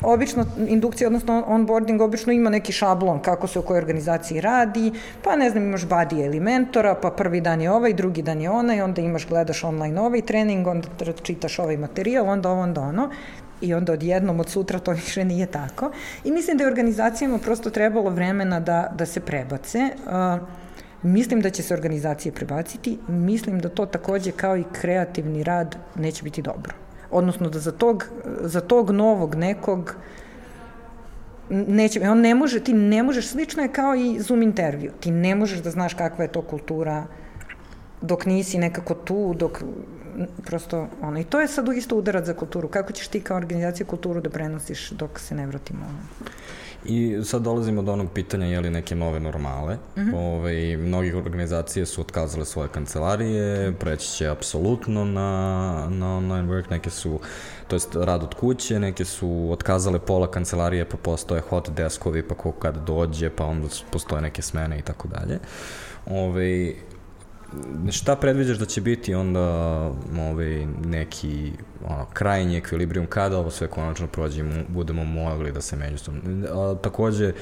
obično indukcija, odnosno onboarding, obično ima neki šablon kako se u kojoj organizaciji radi, pa ne znam, imaš badija ili mentora, pa prvi dan je ovaj, drugi dan je onaj, onda imaš, gledaš online ovaj trening, onda čitaš ovaj materijal, onda ovo, onda ono i onda odjednom od sutra to više nije tako. I mislim da je organizacijama prosto trebalo vremena da, da se prebace. Uh, mislim da će se organizacije prebaciti, mislim da to takođe kao i kreativni rad neće biti dobro odnosno da za tog, za tog novog nekog neće, on ne može, ti ne možeš, slično je kao i Zoom intervju, ti ne možeš da znaš kakva je to kultura dok nisi nekako tu, dok prosto ono, i to je sad isto udarac za kulturu, kako ćeš ti kao organizacija kulturu da prenosiš dok se ne vratimo ono. I sad dolazimo do onog pitanja je li neke nove normale. Mm -hmm. Ove, ovaj, mnogi organizacije su otkazale svoje kancelarije, preći će apsolutno na, na online work, neke su, to jest rad od kuće, neke su otkazale pola kancelarije, pa postoje hot deskovi, pa ko kad dođe, pa onda postoje neke smene i tako dalje. Ove, ovaj, šta predviđaš da će biti onda ovaj, neki ono, krajnji ekvilibrijum kada ovo sve konačno prođe i budemo mogli da se međusobno. A, takođe,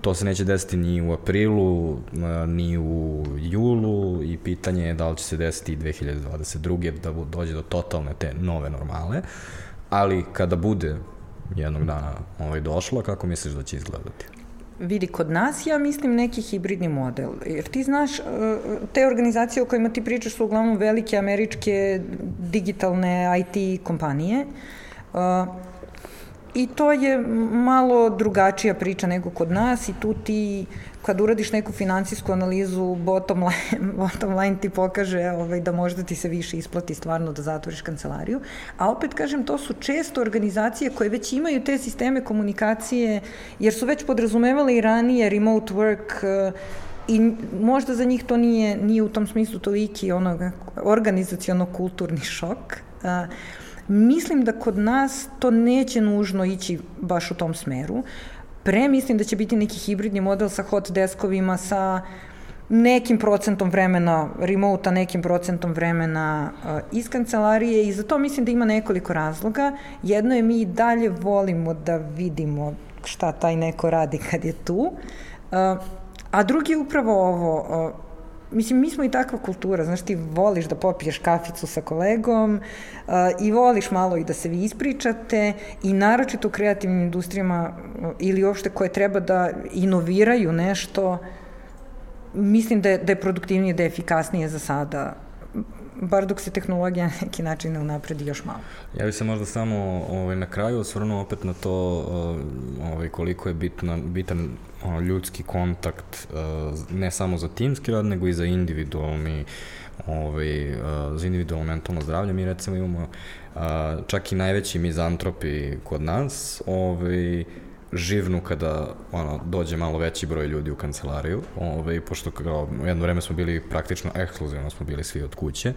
to se neće desiti ni u aprilu, ni u julu i pitanje je da li će se desiti i 2022. da dođe do totalne te nove normale, ali kada bude jednog dana ovaj došlo, kako misliš da će izgledati? Vidi kod nas, ja mislim neki hibridni model. Jer ti znaš, e, te organizacije o kojima ti pričaš su uglavnom velike američke digitalne IT kompanije. Uh, I to je malo drugačija priča nego kod nas i tu ti kad uradiš neku finansijsku analizu, bottom line, bottom line ti pokaže ovaj, da možda ti se više isplati stvarno da zatvoriš kancelariju. A opet kažem, to su često organizacije koje već imaju te sisteme komunikacije, jer su već podrazumevale i ranije remote work, i možda za njih to nije, nije u tom smislu toliki onoga organizacijono-kulturni šok. A, mislim da kod nas to neće nužno ići baš u tom smeru. Pre mislim da će biti neki hibridni model sa hot deskovima, sa nekim procentom vremena remota, nekim procentom vremena uh, iz kancelarije i za to mislim da ima nekoliko razloga. Jedno je mi i dalje volimo da vidimo šta taj neko radi kad je tu. Uh, a drugi je upravo ovo, uh, mislim, mi smo i takva kultura, znaš, ti voliš da popiješ kaficu sa kolegom uh, i voliš malo i da se vi ispričate i naročito u kreativnim industrijama uh, ili uopšte koje treba da inoviraju nešto, mislim da je, da je produktivnije, da je efikasnije za sada bar dok se tehnologija na neki način ne unapredi još malo. Ja bih se možda samo ovaj, na kraju osvrnuo opet na to ovaj, koliko je bitno, bitan ono, ljudski kontakt, ne samo za timski rad, nego i za individualni ovaj, za individualno mentalno zdravlje. Mi recimo imamo čak i najveći mizantropi kod nas, ovaj, živnu kada ono, dođe malo veći broj ljudi u kancelariju, ovaj, pošto kao, jedno vreme smo bili praktično ekskluzivno, smo bili svi od kuće,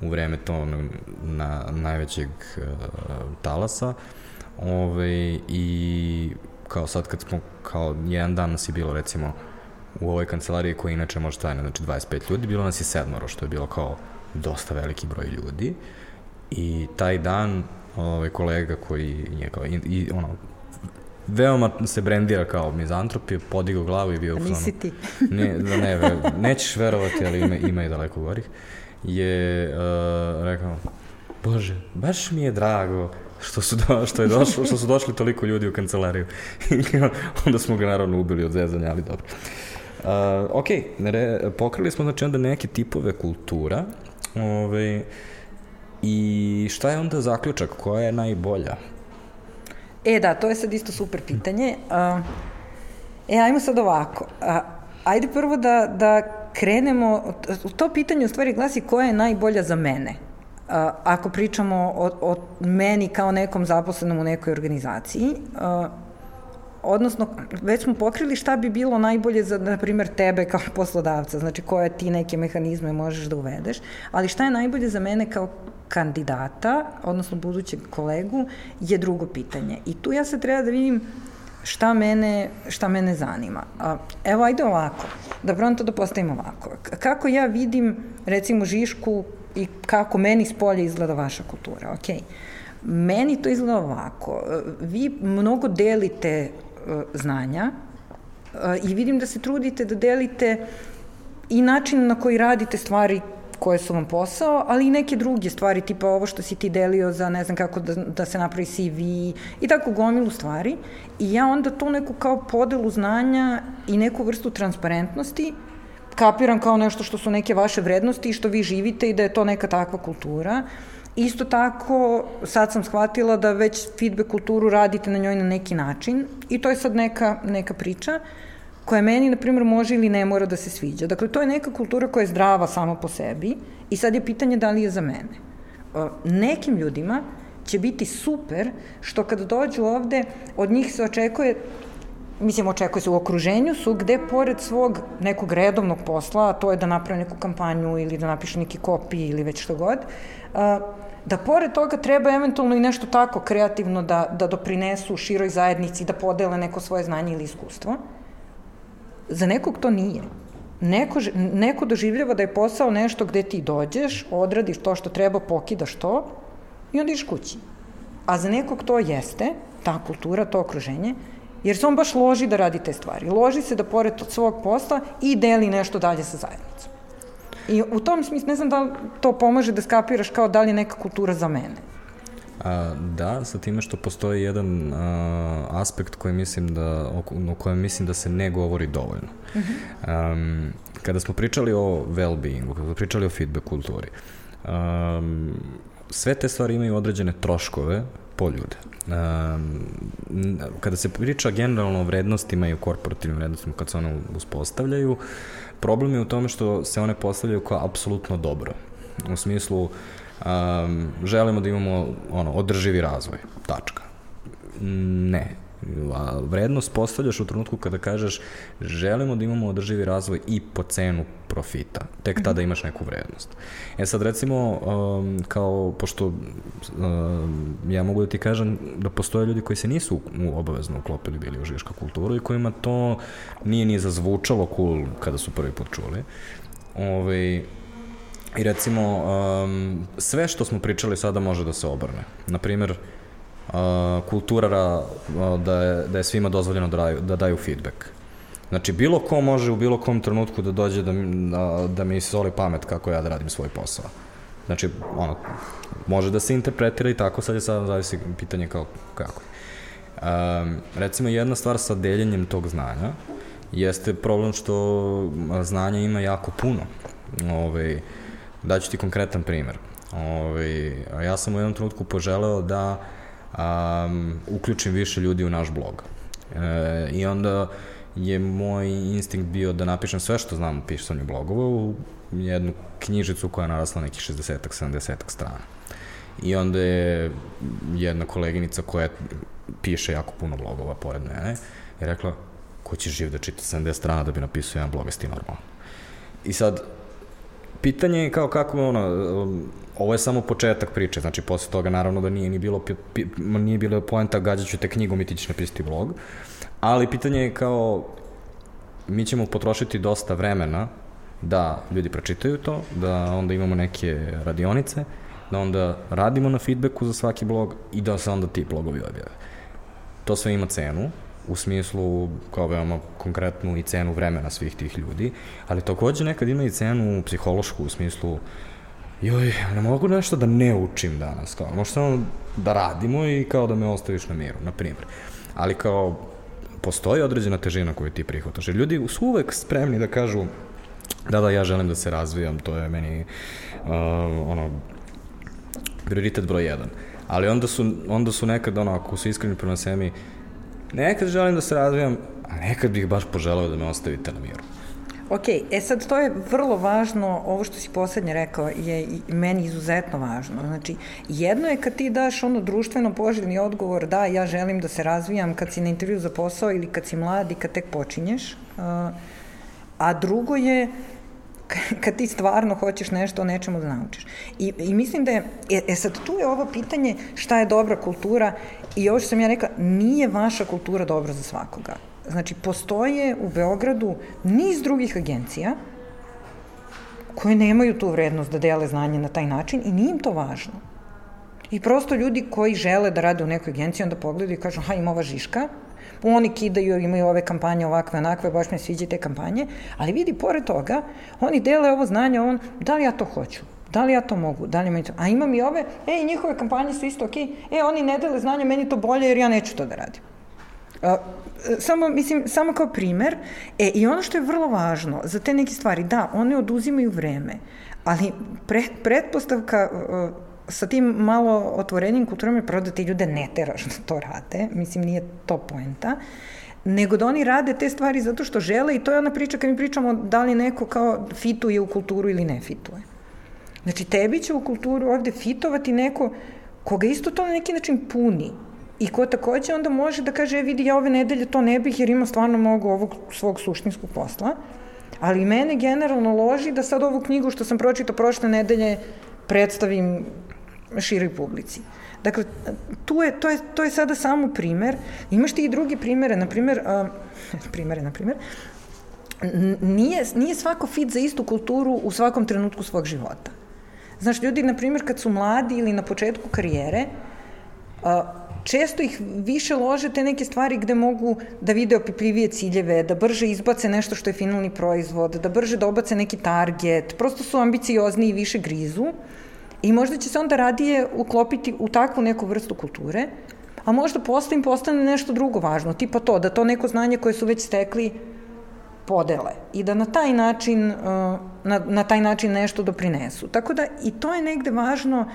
u vreme to na, na najvećeg uh, talasa, ovaj, i kao sad kad smo, kao jedan dan nas je bilo recimo u ovoj kancelariji koja inače može stajne, znači 25 ljudi, bilo nas je sedmoro, što je bilo kao dosta veliki broj ljudi. I taj dan ovaj kolega koji je kao i, i ono veoma se brendira kao mizantrop, je podigao glavu i bio... Nisi ti. ne, da ne, ve, nećeš verovati, ali ima, ima i daleko gorih, je uh, rekao, Bože, baš mi je drago što su, do, što, je došlo, što su došli toliko ljudi u kancelariju. onda smo ga naravno ubili od zezanja, ali dobro. Uh, ok, re, pokrili smo znači onda neke tipove kultura, ove, ovaj, i šta je onda zaključak, koja je najbolja? E da, to je sad isto super pitanje. E, ajmo sad ovako. Ajde prvo da, da krenemo, to pitanje u stvari glasi koja je najbolja za mene. Ako pričamo o, o meni kao nekom zaposlenom u nekoj organizaciji, odnosno već smo pokrili šta bi bilo najbolje za, na primjer, tebe kao poslodavca, znači koje ti neke mehanizme možeš da uvedeš, ali šta je najbolje za mene kao kandidata, odnosno budućeg kolegu, je drugo pitanje. I tu ja sad treba da vidim šta mene, šta mene zanima. A, evo, ajde ovako, da pronto da postavimo ovako. Kako ja vidim, recimo, Žišku i kako meni s polja izgleda vaša kultura, okej. Meni to izgleda ovako. Vi mnogo delite uh, znanja uh, i vidim da se trudite da delite i način na koji radite stvari koje su vam posao, ali i neke druge stvari, tipa ovo što si ti delio za ne znam kako da, da se napravi CV i tako gomilu stvari. I ja onda tu neku kao podelu znanja i neku vrstu transparentnosti kapiram kao nešto što su neke vaše vrednosti i što vi živite i da je to neka takva kultura. Isto tako, sad sam shvatila da već feedback kulturu radite na njoj na neki način i to je sad neka, neka priča. Uh, koja meni, na primjer, može ili ne mora da se sviđa. Dakle, to je neka kultura koja je zdrava sama po sebi i sad je pitanje da li je za mene. Nekim ljudima će biti super što kada dođu ovde, od njih se očekuje mislim, očekuje se u okruženju su gde pored svog nekog redovnog posla, a to je da naprave neku kampanju ili da napiše neki kopi ili već što god, da pored toga treba eventualno i nešto tako kreativno da, da doprinesu široj zajednici, da podele neko svoje znanje ili iskustvo. Za nekog to nije. Neko, neko doživljava da je posao nešto gde ti dođeš, odradiš to što treba, pokidaš to i onda iš kući. A za nekog to jeste, ta kultura, to okruženje, jer se on baš loži da radi te stvari. Loži se da pored od svog posla i deli nešto dalje sa zajednicom. I u tom smislu, ne znam da to pomaže da skapiraš kao da li je neka kultura za mene. A, da, sa time što postoji jedan a, aspekt koji mislim da, o, o kojem mislim da se ne govori dovoljno. Uh -huh. um, kada smo pričali o well-beingu, kada smo pričali o feedback kulturi, um, sve te stvari imaju određene troškove po ljude. Um, kada se priča generalno o vrednostima i o korporativnim vrednostima, kad se one uspostavljaju, problem je u tome što se one postavljaju kao apsolutno dobro. U smislu, uh, um, želimo da imamo ono, održivi razvoj, tačka. Ne. A vrednost postavljaš u trenutku kada kažeš želimo da imamo održivi razvoj i po cenu profita. Tek tada imaš neku vrednost. E sad recimo, um, kao, pošto um, ja mogu da ti kažem da postoje ljudi koji se nisu u obavezno uklopili bili u žiška kulturu i kojima to nije ni zazvučalo cool kada su prvi put čuli. Ove, ovaj, I recimo, um, sve što smo pričali sada može da se obrne. Naprimer, uh, kultura uh, da, je, da je svima dozvoljeno da daju, da daju feedback. Znači, bilo ko može u bilo kom trenutku da dođe da, da, da mi soli pamet kako ja da radim svoj posao. Znači, ono, može da se interpretira i tako, sad je sad zavisi pitanje kao, kako. Um, recimo, jedna stvar sa deljenjem tog znanja jeste problem što znanja ima jako puno. Ove, ovaj, Daću ti konkretan primer. Ove, ovaj, ja sam u jednom trenutku poželeo da um, uključim više ljudi u naš blog. E, I onda je moj instinkt bio da napišem sve što znam o pisanju blogova u jednu knjižicu koja je narasla nekih 60-ak, 70-ak strana. I onda je jedna koleginica koja piše jako puno blogova pored mene je rekla, ko će živ da čita 70 strana da bi napisao jedan blog, jesi ti normalno? I sad, pitanje je kao kako ono, ovo je samo početak priče, znači posle toga naravno da nije ni bilo, nije bilo poenta gađaću te knjigom i ti ćeš napisati blog, ali pitanje je kao mi ćemo potrošiti dosta vremena da ljudi pročitaju to, da onda imamo neke radionice, da onda radimo na feedbacku za svaki blog i da se onda ti blogovi objave. To sve ima cenu, u smislu kao veoma konkretnu i cenu vremena svih tih ljudi, ali takođe nekad ima i cenu psihološku u smislu joj, ne mogu nešto da ne učim danas, kao, možda samo da radimo i kao da me ostaviš na miru, na primjer. Ali kao, postoji određena težina koju ti prihvataš. Jer ljudi su uvek spremni da kažu da, da, ja želim da se razvijam, to je meni uh, ono, prioritet broj jedan. Ali onda su, onda su nekad, ono, ako su iskreni prema sebi, Nekad želim da se razvijam, a nekad bih baš poželao da me ostavite na miru. Ok, e sad to je vrlo važno, ovo što si poslednje rekao je meni izuzetno važno. Znači, jedno je kad ti daš ono društveno poželjni odgovor da ja želim da se razvijam kad si na intervju za posao ili kad si mlad i kad tek počinješ, a drugo je kad ti stvarno hoćeš nešto o nečemu da naučiš. I, i mislim da je, e, e sad tu je ovo pitanje šta je dobra kultura i ovo što sam ja rekla, nije vaša kultura dobra za svakoga. Znači, postoje u Beogradu niz drugih agencija koje nemaju tu vrednost da dele znanje na taj način i nije im to važno. I prosto ljudi koji žele da rade u nekoj agenciji onda pogledaju i kažu, ha, ima ova žiška, oni kidaju, imaju ove kampanje ovakve, onakve, baš me sviđa te kampanje, ali vidi, pored toga, oni dele ovo znanje, on, da li ja to hoću? Da li ja to mogu? Da li mi to... A imam i ove, ej, njihove kampanje su isto okej, okay. e, oni ne dele znanje, meni to bolje jer ja neću to da radim. A, samo, mislim, samo kao primer, e, i ono što je vrlo važno za te neke stvari, da, one oduzimaju vreme, ali pre, pretpostavka sa tim malo otvorenim kulturama je prvo da ti ljude ne teraš da to rade, mislim nije to poenta, nego da oni rade te stvari zato što žele i to je ona priča kad mi pričamo da li neko kao fituje u kulturu ili ne fituje. Znači, tebi će u kulturu ovde fitovati neko koga isto to na neki način puni i ko takođe onda može da kaže, e, vidi, ja ove nedelje to ne bih jer ima stvarno mnogo ovog svog suštinskog posla, ali mene generalno loži da sad ovu knjigu što sam pročitao prošle nedelje predstavim široj publici. Dakle, tu je, to, je, to je sada samo primer. Imaš ti i drugi primere, na primer, uh, primere, na primer, nije, nije svako fit za istu kulturu u svakom trenutku svog života. Znaš, ljudi, na primjer, kad su mladi ili na početku karijere, uh, često ih više lože te neke stvari gde mogu da vide opipljivije ciljeve, da brže izbace nešto što je finalni proizvod, da brže dobace neki target, prosto su ambiciozni i više grizu. I možda će se onda radije uklopiti u takvu neku vrstu kulture, a možda posle im postane nešto drugo važno, tipa to, da to neko znanje koje su već stekli podele i da na taj način, uh, na, na taj način nešto doprinesu. Tako da i to je negde važno,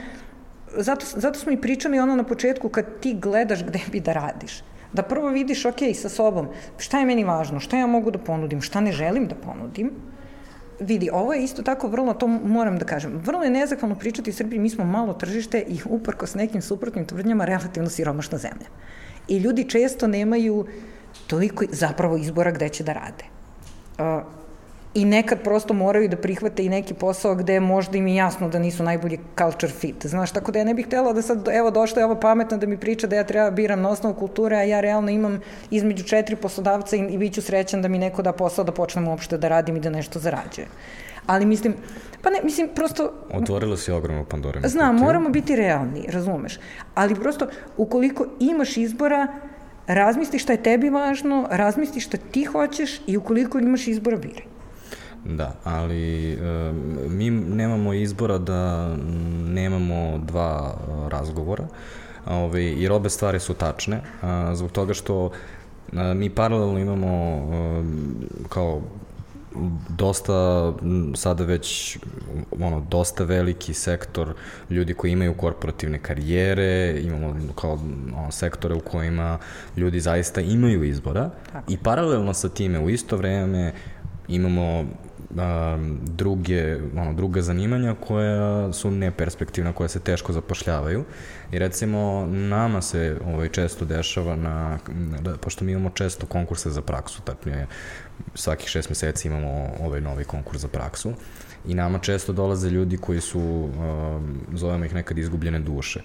zato, zato smo i pričali ono na početku kad ti gledaš gde bi da radiš. Da prvo vidiš, ok, sa sobom, šta je meni važno, šta ja mogu da ponudim, šta ne želim da ponudim, vidi, ovo je isto tako vrlo, to moram da kažem, vrlo je nezahvalno pričati u Srbiji, mi smo malo tržište i uprko s nekim suprotnim tvrdnjama relativno siromašna zemlja. I ljudi često nemaju toliko zapravo izbora gde će da rade. Uh, i nekad prosto moraju da prihvate i neki posao gde možda im je jasno da nisu najbolji culture fit. Znaš, tako da ja ne bih htela da sad, evo došla je ova pametna da mi priča da ja treba biram na osnovu kulture, a ja realno imam između četiri poslodavca i, i bit ću srećan da mi neko da posao da počnem uopšte da radim i da nešto zarađujem. Ali mislim, pa ne, mislim, prosto... Otvorila si ogromnu Pandorinu. Znam, moramo biti realni, razumeš. Ali prosto, ukoliko imaš izbora, razmisli šta je tebi važno, razmisli šta ti hoćeš i ukoliko imaš izbora, biraj. Da, ali e, mi nemamo izbora da nemamo dva razgovora, ovaj, jer obe stvari su tačne, a, zbog toga što a, mi paralelno imamo kao dosta sada već ono dosta veliki sektor ljudi koji imaju korporativne karijere, imamo kao ono, sektore u kojima ljudi zaista imaju izbora Tako. i paralelno sa time u isto vreme imamo um, druge, ono, druga zanimanja koja su neperspektivna, koja se teško zapošljavaju. I recimo nama se ovaj, često dešava na, da, pošto mi imamo često konkurse za praksu, tako je svakih šest meseci imamo ovaj novi konkurs za praksu i nama često dolaze ljudi koji su, um, zovemo ih nekad izgubljene duše,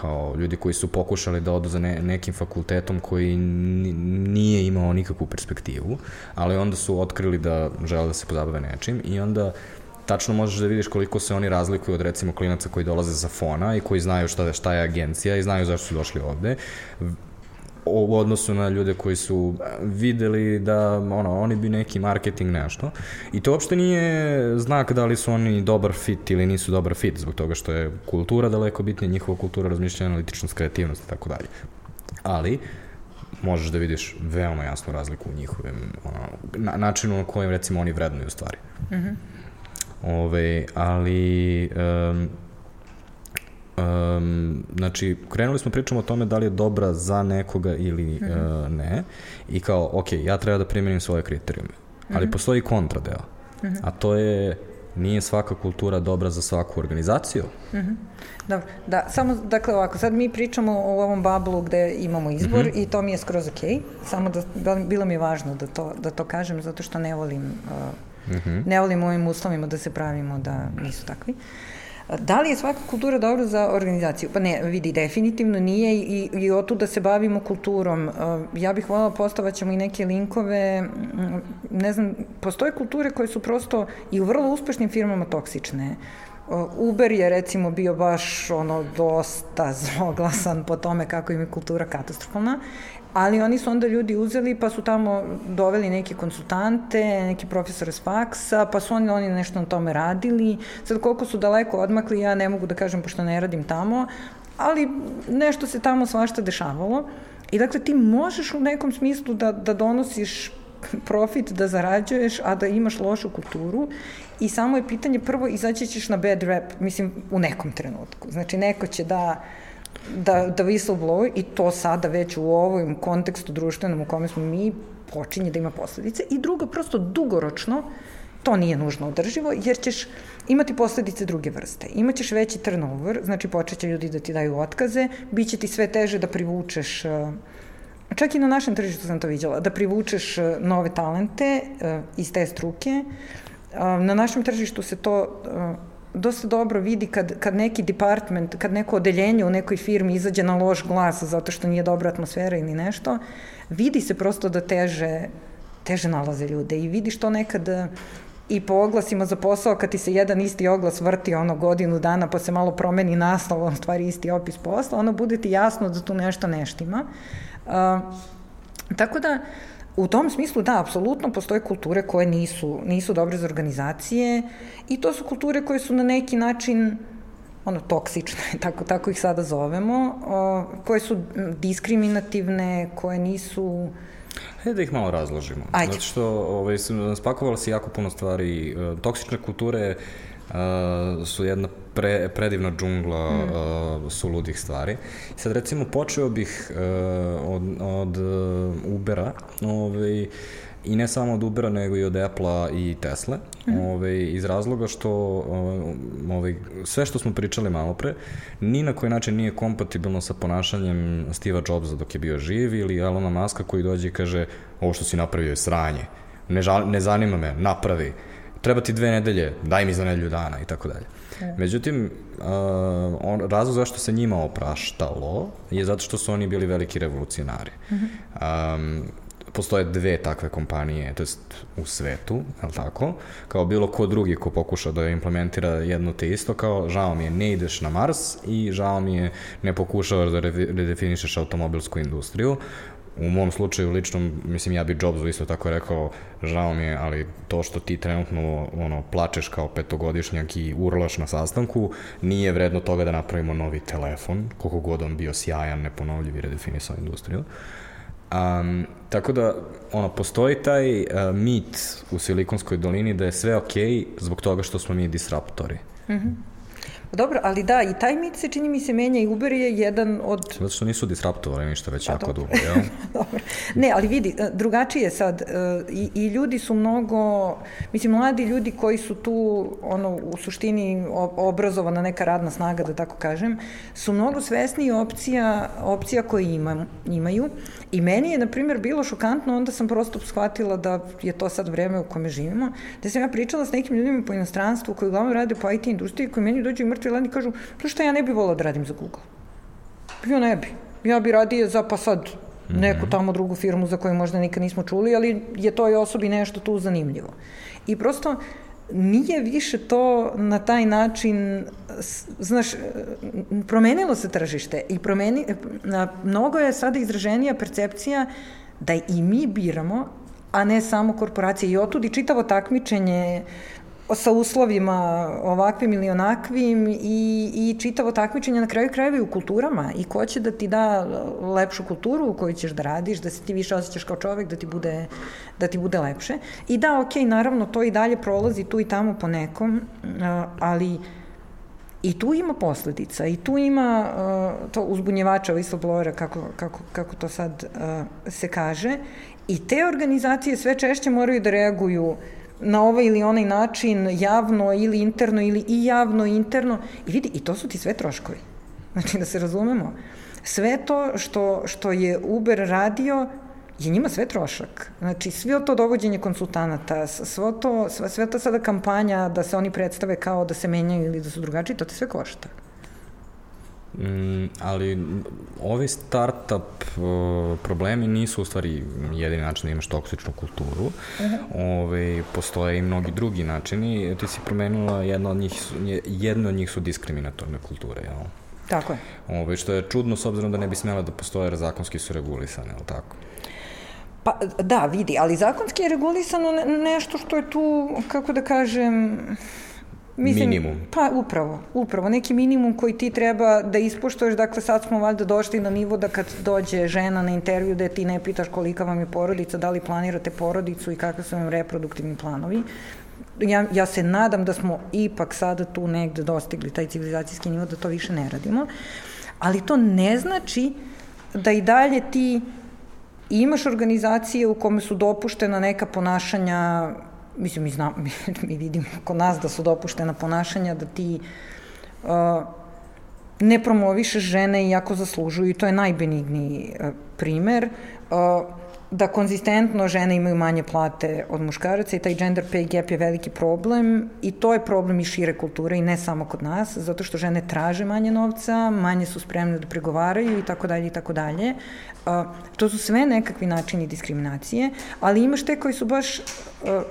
kao ljudi koji su pokušali da odu za ne, nekim fakultetom koji nije imao nikakvu perspektivu, ali onda su otkrili da žele da se pozabave nečim i onda tačno možeš da vidiš koliko se oni razlikuju od recimo klinaca koji dolaze za fona i koji znaju šta, šta je agencija i znaju zašto su došli ovde u odnosu na ljude koji su videli da ono, oni bi neki marketing nešto. I to uopšte nije znak da li su oni dobar fit ili nisu dobar fit, zbog toga što je kultura daleko bitnija, njihova kultura razmišljanja, analitičnost, kreativnost i tako dalje. Ali, možeš da vidiš veoma jasnu razliku u njihovim ono, na, načinu na kojem recimo oni vrednuju stvari. Mm -hmm. Ove, ali um, Um, znači, krenuli smo pričamo o tome da li je dobra za nekoga ili mm -hmm. uh, ne i kao, ok, ja treba da primenim svoje kriterijume, ali mm -hmm. postoji kontradeo, mm -hmm. a to je nije svaka kultura dobra za svaku organizaciju. Mm -hmm. Dobro, da, samo, dakle ovako, sad mi pričamo o ovom bablu gde imamo izbor mm -hmm. i to mi je skroz ok, samo da, da, bilo mi je važno da to, da to kažem, zato što ne volim, uh, mm -hmm. ne volim u ovim uslovima da se pravimo da nisu takvi. Uh, Da li je svaka kultura dobra za organizaciju? Pa ne, vidi, definitivno nije i, i o tu da se bavimo kulturom. Ja bih voljela postavaćemo i neke linkove, ne znam, postoje kulture koje su prosto i u vrlo uspešnim firmama toksične. Uber je recimo bio baš ono dosta zloglasan po tome kako im je kultura katastrofalna ali oni su onda ljudi uzeli pa su tamo doveli neke konsultante, neki profesore s faksa, pa su oni, oni nešto na tome radili. Sad koliko su daleko odmakli, ja ne mogu da kažem pošto ne radim tamo, ali nešto se tamo svašta dešavalo. I dakle, ti možeš u nekom smislu da, da donosiš profit, da zarađuješ, a da imaš lošu kulturu i samo je pitanje prvo izaći ćeš na bad rap, mislim, u nekom trenutku. Znači, neko će da da, da whistleblow i to sada već u ovom kontekstu društvenom u kome smo mi počinje da ima posledice i drugo, prosto dugoročno to nije nužno održivo, jer ćeš imati posledice druge vrste. Imaćeš veći turnover, znači počeće ljudi da ti daju otkaze, bit će ti sve teže da privučeš čak i na našem tržištu sam to vidjela, da privučeš nove talente uh, iz te struke. Na našem tržištu se to dosta dobro vidi kad, kad neki department, kad neko odeljenje u nekoj firmi izađe na loš glas zato što nije dobra atmosfera ili nešto, vidi se prosto da teže, teže nalaze ljude i vidiš to nekad i po oglasima za posao kad ti se jedan isti oglas vrti ono godinu dana pa se malo promeni naslov, on stvari isti opis posla, ono bude ti jasno da tu nešto neštima. Uh, tako da, u tom smislu da, apsolutno postoje kulture koje nisu, nisu dobre za organizacije i to su kulture koje su na neki način ono, toksične, tako, tako ih sada zovemo, o, koje su diskriminativne, koje nisu... Hajde da ih malo razložimo. Ajde. Zato što ovaj, spakovala si jako puno stvari. E, toksične kulture uh, su jedna pre, predivna džungla mm. uh, suludih stvari. I sad recimo počeo bih uh, od, od uh, Ubera ovaj, I ne samo od Ubera, nego i od Apple-a i Tesla. Mm -hmm. ove, iz razloga što ove, sve što smo pričali malo pre, ni na koji način nije kompatibilno sa ponašanjem Steve'a Jobsa dok je bio živ ili Elona Muska koji dođe i kaže ovo što si napravio je sranje. Ne, žal, ne zanima me, napravi. Treba ti dve nedelje, daj mi za nedelju dana i tako dalje. Međutim, uh, on, razlog zašto se njima opraštalo je zato što su oni bili veliki revolucionari. Mm -hmm. um, postoje dve takve kompanije, to jest u svetu, je tako? Kao bilo ko drugi ko pokuša da implementira jedno te isto, kao žao mi je ne ideš na Mars i žao mi je ne pokušavaš da redefinišeš automobilsku industriju. U mom slučaju lično, mislim, ja bi Jobsu isto tako rekao, žao mi je, ali to što ti trenutno ono, plačeš kao petogodišnjak i urlaš na sastanku, nije vredno toga da napravimo novi telefon, koliko god on bio sjajan, neponovljiv i redefinisao industriju. Um, tako da, ono, postoji taj uh, mit u Silikonskoj dolini da je sve okej okay zbog toga što smo mi disruptori. Mm -hmm. Dobro, ali da, i taj mit se čini mi se menja i Uber je jedan od... Zato što nisu disruptovali ništa već pa, jako dugo, jel? dobro. Ne, ali vidi, e, drugačije sad, e, i, i ljudi su mnogo, mislim, mladi ljudi koji su tu, ono, u suštini obrazovana neka radna snaga, da tako kažem, su mnogo svesni opcija, opcija koje ima, imaju i meni je, na primjer, bilo šokantno, onda sam prosto shvatila da je to sad vreme u kome živimo, da sam ja pričala s nekim ljudima po inostranstvu koji uglavnom rade po IT industriji, koji meni dođu i mrtvi lani kažu, što ja ne bi volao da radim za Google. Ja ne bi. Ja bi radije za pa sad neku mhm. tamo drugu firmu za koju možda nikad nismo čuli, ali je toj osobi nešto tu zanimljivo. I prosto nije više to na taj način, znaš, promenilo se tržište i promeni, mnogo je sada izraženija percepcija da i mi biramo, a ne samo korporacije. I otud i čitavo takmičenje sa uslovima ovakvim ili onakvim i, i čitavo takmičenje na kraju krajeva i u kulturama. I ko će da ti da lepšu kulturu u kojoj ćeš da radiš, da se ti više osjećaš kao čovek, da ti bude, da ti bude lepše. I da, ok, naravno, to i dalje prolazi tu i tamo po nekom, ali I tu ima posledica, i tu ima uh, to uzbunjevača whistleblowera, kako, kako, kako to sad uh, se kaže, i te organizacije sve češće moraju da reaguju na ovaj ili onaj način, javno ili interno, ili i javno i interno. I vidi, i to su ti sve troškovi. Znači, da se razumemo. Sve to što, što je Uber radio je njima sve trošak. Znači, sve to dovođenje konsultanata, sve to, sve, sve to sada kampanja da se oni predstave kao da se menjaju ili da su drugačiji, to te sve košta. Mm, ali ovi startup uh, problemi nisu u stvari jedini način da imaš toksičnu kulturu. Uh -huh. Ove, postoje i mnogi drugi načini. Ti si promenula, jedna od njih, jedna od njih su diskriminatorne kulture, jel? Tako je. Ove, što je čudno s obzirom da ne bi smela da postoje, jer zakonski su regulisane, jel tako? Pa da, vidi, ali zakonski je regulisano nešto što je tu, kako da kažem, Mislim, minimum. Pa upravo, upravo, neki minimum koji ti treba da ispoštuješ, dakle sad smo valjda došli na nivo da kad dođe žena na intervju da ti ne pitaš kolika vam je porodica, da li planirate porodicu i kakve su vam reproduktivni planovi. Ja, ja se nadam da smo ipak sada tu negde dostigli taj civilizacijski nivo da to više ne radimo, ali to ne znači da i dalje ti imaš organizacije u kome su dopuštena neka ponašanja mislim, mi, znam, mi, mi vidimo nas da su dopuštena ponašanja, da ti uh, ne promovišeš žene iako zaslužuju i to je najbenigniji uh, primer. Uh, da konzistentno žene imaju manje plate od muškaraca i taj gender pay gap je veliki problem i to je problem i šire kulture i ne samo kod nas, zato što žene traže manje novca, manje su spremne da pregovaraju i tako dalje i tako dalje. To su sve nekakvi načini diskriminacije, ali imaš te koji su baš,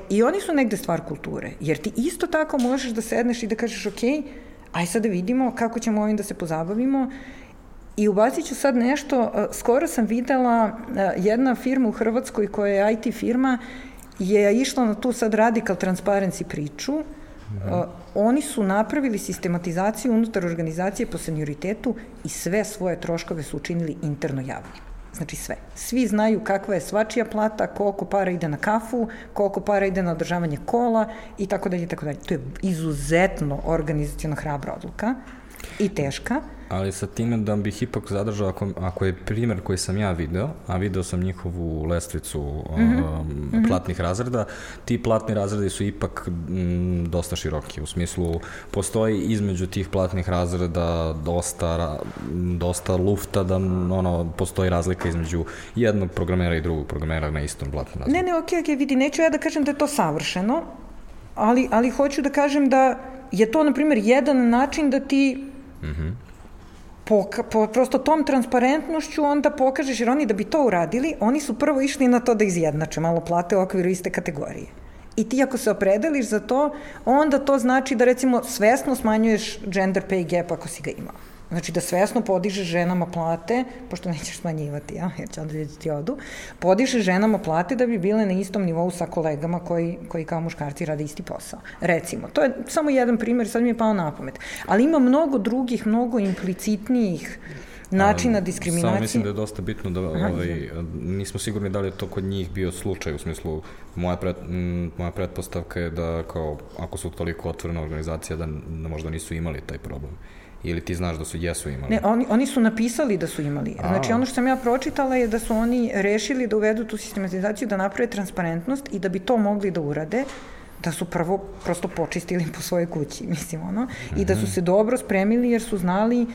i oni su negde stvar kulture, jer ti isto tako možeš da sedneš i da kažeš ok, aj sad da vidimo kako ćemo ovim da se pozabavimo I ubacit ću sad nešto, e, skoro sam videla e, jedna firma u Hrvatskoj koja je IT firma je išla na tu sad radical transparency priču. -hmm. Oni su napravili sistematizaciju unutar organizacije po senioritetu i sve svoje troškove su učinili interno javnim. Znači sve. Svi znaju kakva je svačija plata, koliko para ide na kafu, koliko para ide na održavanje kola i tako dalje i tako dalje. To je izuzetno organizacijona hrabra odluka i teška. Ali sa time da bih ipak zadržao, ako, ako je primer koji sam ja video, a video sam njihovu lestvicu mm -hmm. um, platnih razreda, ti platni razredi su ipak m, dosta široki, u smislu postoji između tih platnih razreda dosta, dosta lufta da ono, postoji razlika između jednog programera i drugog programera na istom platnom razredu. Ne, ne, okej, okay, okej, okay, vidi, neću ja da kažem da je to savršeno, ali, ali hoću da kažem da je to, na primjer, jedan način da ti mm -hmm. Po, po, prosto tom transparentnošću onda pokažeš, jer oni da bi to uradili, oni su prvo išli na to da izjednače malo plate u okviru iste kategorije. I ti ako se opredeliš za to, onda to znači da recimo svesno smanjuješ gender pay gap ako si ga imao. Znači da svesno podiže ženama plate, pošto nećeš smanjivati, ja, jer će onda ljudi ti odu, podiže ženama plate da bi bile na istom nivou sa kolegama koji, koji kao muškarci rade isti posao. Recimo, to je samo jedan primjer, sad mi je pao na pamet. Ali ima mnogo drugih, mnogo implicitnijih načina diskriminacije. Samo mislim da je dosta bitno da ovaj, nismo sigurni da li je to kod njih bio slučaj, u smislu moja, pret, moja pretpostavka je da kao ako su toliko otvorena organizacija da, da možda nisu imali taj problem. Ili ti znaš da su jesu imali? Ne, oni, oni su napisali da su imali. A. Znači, ono što sam ja pročitala je da su oni rešili da uvedu tu sistematizaciju, da naprave transparentnost i da bi to mogli da urade da su prvo prosto počistili po svojoj kući, mislim, ono, mm -hmm. i da su mhm. se dobro spremili jer su znali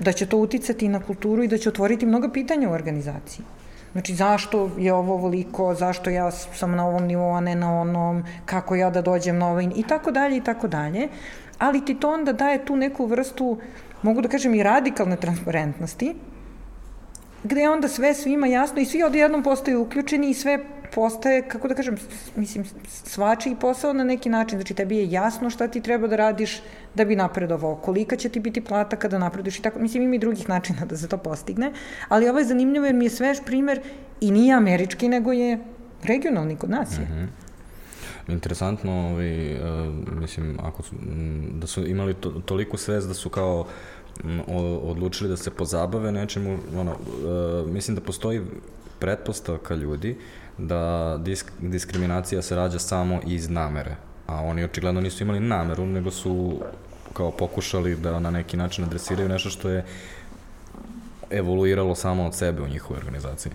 da će to uticati na kulturu i da će otvoriti mnoga pitanja u organizaciji. Znači, zašto je ovo ovoliko, zašto ja sam na ovom nivou, a ne na onom, kako ja da dođem na ovaj, i tako dalje, i tako dalje ali ti to onda daje tu neku vrstu, mogu da kažem i radikalne transparentnosti, gde onda sve svima jasno i svi odjednom postaju uključeni i sve postaje, kako da kažem, mislim, svačiji posao na neki način, znači tebi je jasno šta ti treba da radiš da bi napredovao, kolika će ti biti plata kada napreduješ i tako, mislim ima i drugih načina da se to postigne, ali ovo je zanimljivo jer mi je svež primer i nije američki, nego je regionalni kod nas je. Mm -hmm. Interesantno, ovaj, uh, mislim, ako su, da su imali to, toliko svest da su kao m, odlučili da se pozabave nečemu, ono, uh, mislim da postoji pretpostavka ljudi da disk, diskriminacija se rađa samo iz namere, a oni očigledno nisu imali nameru, nego su kao pokušali da na neki način adresiraju nešto što je evoluiralo samo od sebe u njihovoj organizaciji.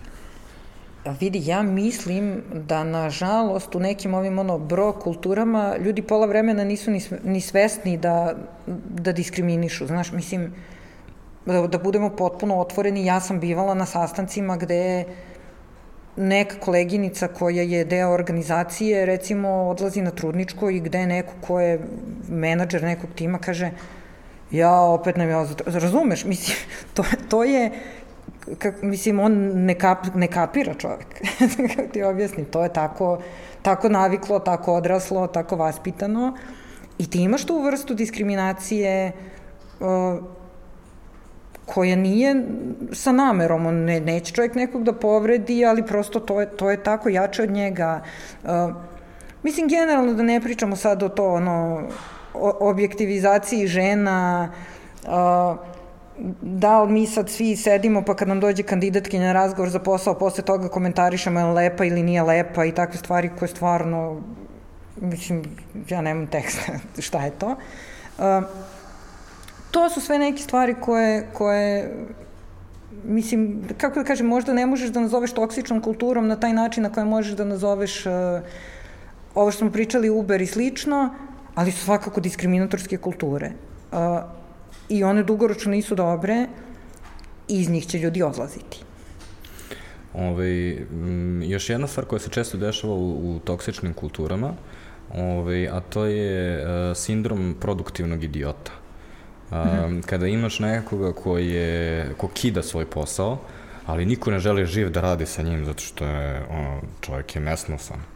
Vidi, ja mislim da nažalost u nekim ovim ono bro kulturama ljudi pola vremena nisu ni, ni svesni da, da diskriminišu. Znaš, mislim, da, da budemo potpuno otvoreni, ja sam bivala na sastancima gde neka koleginica koja je deo organizacije, recimo, odlazi na trudničko i gde neko ko je menadžer nekog tima kaže ja opet nam ja, razumeš, mislim, to, to je kak, mislim, on ne, kap, ne kapira čovek. kako ti objasnim, to je tako, tako naviklo, tako odraslo, tako vaspitano. I ti imaš tu vrstu diskriminacije uh, koja nije sa namerom, on ne, neće čovjek nekog da povredi, ali prosto to je, to je tako jače od njega. Uh, mislim, generalno da ne pričamo sad o to, ono, o, objektivizaciji žena, uh, da li mi sad svi sedimo pa kad nam dođe kandidatkinja na razgovor za posao, posle toga komentarišemo je lepa ili nije lepa i takve stvari koje stvarno, mislim, ja nemam teksta šta je to. Uh, to su sve neke stvari koje, koje mislim, kako da kažem, možda ne možeš da nazoveš toksičnom kulturom na taj način na koje možeš da nazoveš uh, ovo što smo pričali Uber i slično, ali su svakako diskriminatorske kulture. Uh, i one dugoročno nisu dobre i iz njih će ljudi odlaziti. Ove, ovaj, još jedna stvar koja se često dešava u, u toksičnim kulturama, ove, ovaj, a to je a, sindrom produktivnog idiota. A, -hmm. Kada imaš nekoga ko, je, ko kida svoj posao, ali niko ne želi živ da radi sa njim zato što je ono, čovjek je nesnosan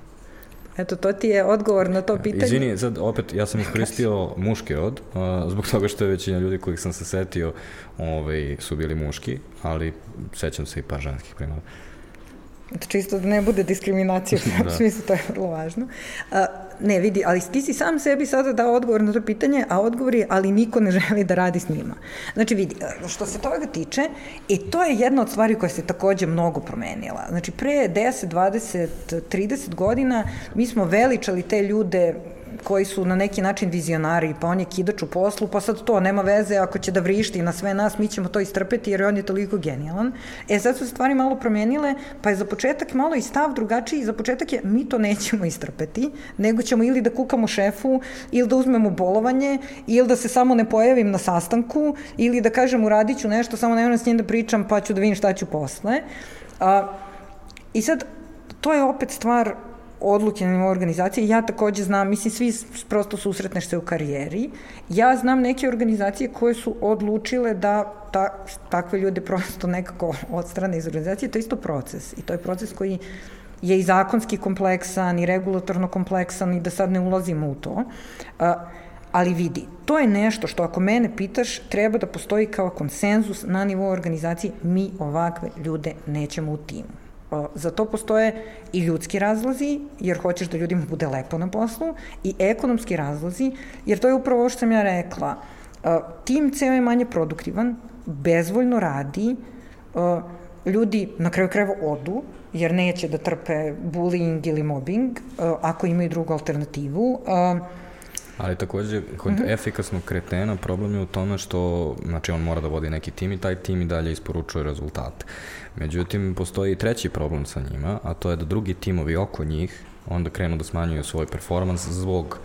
Eto, to ti je odgovor na to pitanje. Izvini, sad opet, ja sam iskoristio muški rod, uh, zbog toga što je većina ljudi kojih sam se setio ovaj, su bili muški, ali sećam se i par ženskih primjera. Čisto da ne bude diskriminacija, da. u smislu to je vrlo važno. Uh, ne, vidi, ali ti si sam sebi sada dao odgovor na to pitanje, a odgovor je, ali niko ne želi da radi s njima. Znači, vidi, što se toga tiče, i to je jedna od stvari koja se takođe mnogo promenila. Znači, pre 10, 20, 30 godina mi smo veličali te ljude koji su na neki način vizionari, pa on je kidač u poslu, pa sad to, nema veze ako će da vrišti na sve nas, mi ćemo to istrpeti jer on je toliko genijalan. E sad su se stvari malo promenile, pa je za početak malo i stav drugačiji, za početak je mi to nećemo istrpeti, nego ćemo ili da kukamo šefu, ili da uzmemo bolovanje, ili da se samo ne pojavim na sastanku, ili da kažem uradit ću nešto, samo ne s njim da pričam, pa ću da vidim šta ću posle. A, I sad, to je opet stvar odluke na nivou organizacije. Ja takođe znam, mislim, svi prosto susretneš se u karijeri. Ja znam neke organizacije koje su odlučile da ta, takve ljude prosto nekako odstrane iz organizacije. To je isto proces i to je proces koji je i zakonski kompleksan i regulatorno kompleksan i da sad ne ulazimo u to. ali vidi, to je nešto što ako mene pitaš treba da postoji kao konsenzus na nivou organizacije mi ovakve ljude nećemo u timu. Za to postoje i ljudski razlozi, jer hoćeš da ljudima bude lepo na poslu, i ekonomski razlozi, jer to je upravo ovo što sam ja rekla. Tim ceo je manje produktivan, bezvoljno radi, ljudi na kraju krajeva odu, jer neće da trpe bullying ili mobbing, ako imaju drugu alternativu. Ali takođe, kod mm -hmm. efikasnog kretena problem je u tome što, znači on mora da vodi neki tim i taj tim i dalje isporučuje rezultate. Međutim, postoji i treći problem sa njima, a to je da drugi timovi oko njih onda krenu da smanjuju svoj performans zbog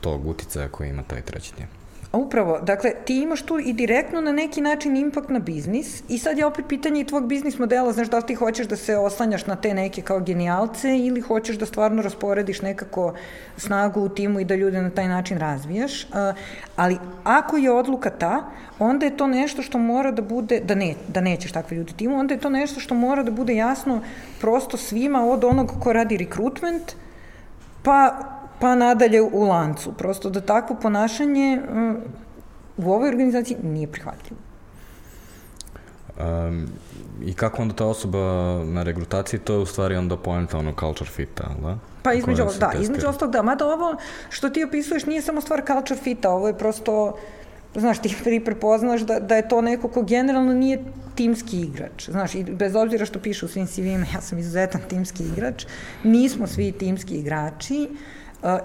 tog uticaja koji ima taj treći tim. Upravo, dakle, ti imaš tu i direktno na neki način impakt na biznis i sad je opet pitanje i tvog biznis modela, znaš da li ti hoćeš da se oslanjaš na te neke kao genijalce ili hoćeš da stvarno rasporediš nekako snagu u timu i da ljude na taj način razvijaš, ali ako je odluka ta, onda je to nešto što mora da bude, da, ne, da nećeš takve ljude timu, onda je to nešto što mora da bude jasno prosto svima od onog ko radi rekrutment, pa pa nadalje u lancu. Prosto da takvo ponašanje mm, u ovoj organizaciji nije prihvatljivo. Um, I kako onda ta osoba na regrutaciji, to je u stvari onda poenta ono culture fita, da? Pa između, da, između ostalog da, mada ovo što ti opisuješ nije samo stvar culture fita, ovo je prosto, znaš, ti prepoznaš da, da je to neko ko generalno nije timski igrač. Znaš, i bez obzira što piše u svim CV-ima, ja sam izuzetan timski igrač, nismo svi timski igrači, Uh,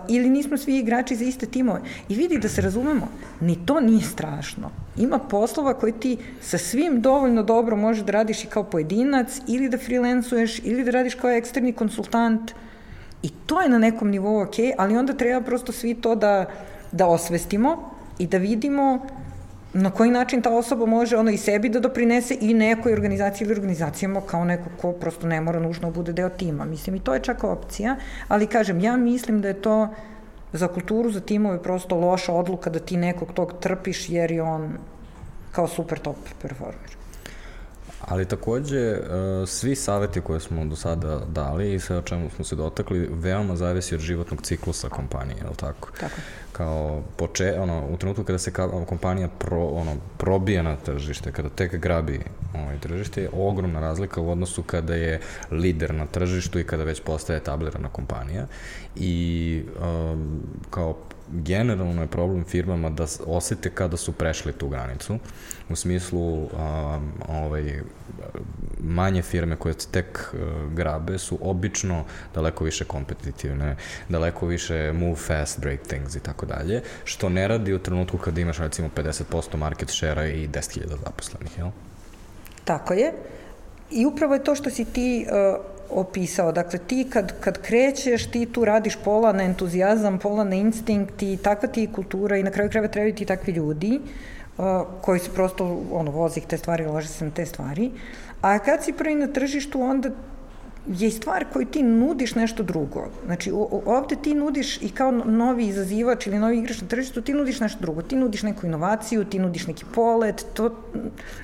ili nismo svi igrači za iste timove. I vidi da se razumemo, ni to nije strašno. Ima poslova koji ti sa svim dovoljno dobro možeš da radiš i kao pojedinac, ili da freelancuješ, ili da radiš kao eksterni konsultant. I to je na nekom nivou ok, ali onda treba prosto svi to da, da osvestimo i da vidimo na koji način ta osoba može ono i sebi da doprinese i nekoj organizaciji ili organizacijama kao neko ko prosto ne mora nužno da bude deo tima. Mislim, i to je čak opcija, ali kažem, ja mislim da je to za kulturu, za timove prosto loša odluka da ti nekog tog trpiš jer je on kao super top performer. Ali takođe, e, svi saveti koje smo do sada dali i sve o čemu smo se dotakli, veoma zavisi od životnog ciklusa kompanije, je li tako? Tako kao poče, ono, u trenutku kada se kompanija pro, ono, probije na tržište, kada tek grabi ovaj, tržište, je ogromna razlika u odnosu kada je lider na tržištu i kada već postaje etablirana kompanija i um, kao generalno je problem firmama da osete kada su prešli tu granicu, u smislu um, ovaj, manje firme koje tek uh, grabe su obično daleko više kompetitivne, daleko više move fast, break things i tako dalje, što ne radi u trenutku kada imaš recimo 50% market share-a i 10.000 zaposlenih, jel? Tako je. I upravo je to što si ti uh, opisao. Dakle, ti kad, kad krećeš, ti tu radiš pola na entuzijazam, pola na instinkt i takva ti kultura i na kraju krajeva trebaju ti takvi ljudi uh, koji se prosto, ono, vozi te stvari, lože se na te stvari. A kad si prvi na tržištu, onda je stvar koju ti nudiš nešto drugo. Znači, ovde ti nudiš i kao novi izazivač ili novi igrač na tržištu, ti nudiš nešto drugo. Ti nudiš neku inovaciju, ti nudiš neki polet, to,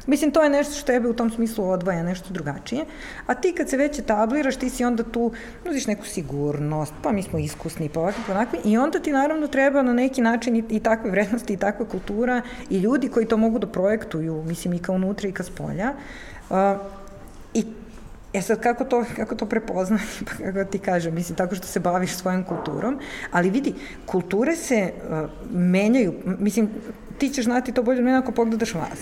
mislim, to je nešto što tebe u tom smislu odvaja, nešto drugačije. A ti kad se već etabliraš, ti si onda tu, nudiš neku sigurnost, pa mi smo iskusni, pa ovakvi, pa onakvi, i onda ti naravno treba na neki način i, i takve vrednosti, i takva kultura, i ljudi koji to mogu da projektuju, mislim, i kao unutra i ka spolja. Uh, E sad, kako to, kako to prepoznati, pa kako ti kažem, mislim, tako što se baviš svojom kulturom, ali vidi, kulture se uh, menjaju, mislim, ti ćeš znati to bolje od mene ako pogledaš vas.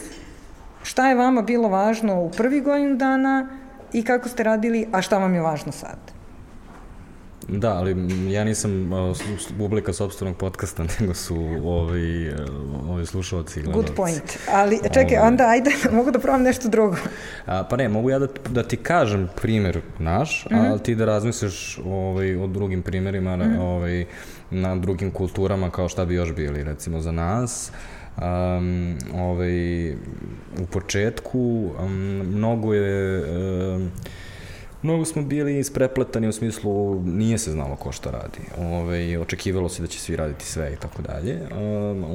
Šta je vama bilo važno u prvi godinu dana i kako ste radili, a šta vam je važno sad? Da, ali ja nisam publika sobstvenog podcasta, nego su ovi, ovi slušalci i Good point. Ali čekaj, ovaj. onda ajde, mogu da probam nešto drugo. A, pa ne, mogu ja da, da ti kažem primer naš, mm -hmm. ali ti da razmisliš ovaj, o drugim primerima, mm -hmm. ovaj, na drugim kulturama kao šta bi još bili, recimo za nas. Um, ovaj, u početku um, mnogo je um, Mnogo smo bili isprepletani u smislu nije se znalo ko šta radi. Ove, očekivalo se da će svi raditi sve i tako dalje.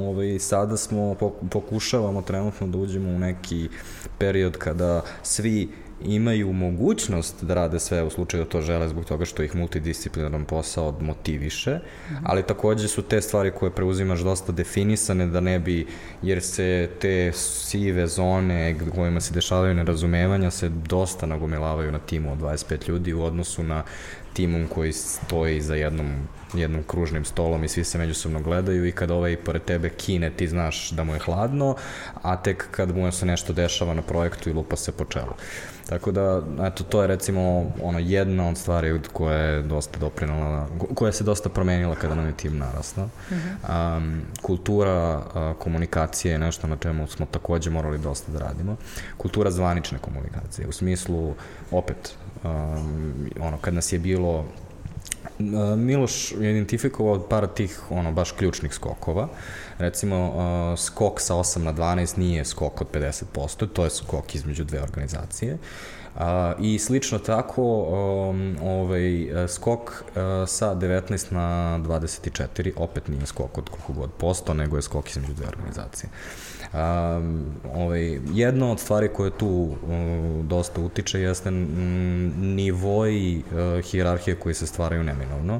Ove, sada smo, pokušavamo trenutno da uđemo u neki period kada svi imaju mogućnost da rade sve u slučaju da to žele zbog toga što ih multidisciplinaran posao motiviše, mm -hmm. ali takođe su te stvari koje preuzimaš dosta definisane da ne bi, jer se te sive zone kojima se dešavaju nerazumevanja se dosta nagomilavaju na timu od 25 ljudi u odnosu na timom koji stoji za jednom jednom kružnim stolom i svi se međusobno gledaju i kad ovaj pored tebe kine ti znaš da mu je hladno, a tek kad mu se nešto dešava na projektu i lupa se po čelu. Tako da, eto, to je recimo ono, jedna od stvari koja je dosta doprinala, koja se dosta promenila kada nam je tim narasla. Mm -hmm. um, kultura uh, komunikacije je nešto na čemu smo takođe morali dosta da radimo. Kultura zvanične komunikacije, u smislu, opet, um, ono, kad nas je bilo Miloš je identifikovao par tih ono baš ključnih skokova. Recimo uh, skok sa 8 na 12 nije skok od 50%, to je skok između dve organizacije. Uh, I slično tako, um, ovaj, skok uh, sa 19 na 24 opet nije skok od koliko god posto, nego je skok između dve organizacije. Um, ovaj, jedna od stvari koje tu uh, dosta utiče jeste nivoji uh, hijerarhije koji se stvaraju neminovno.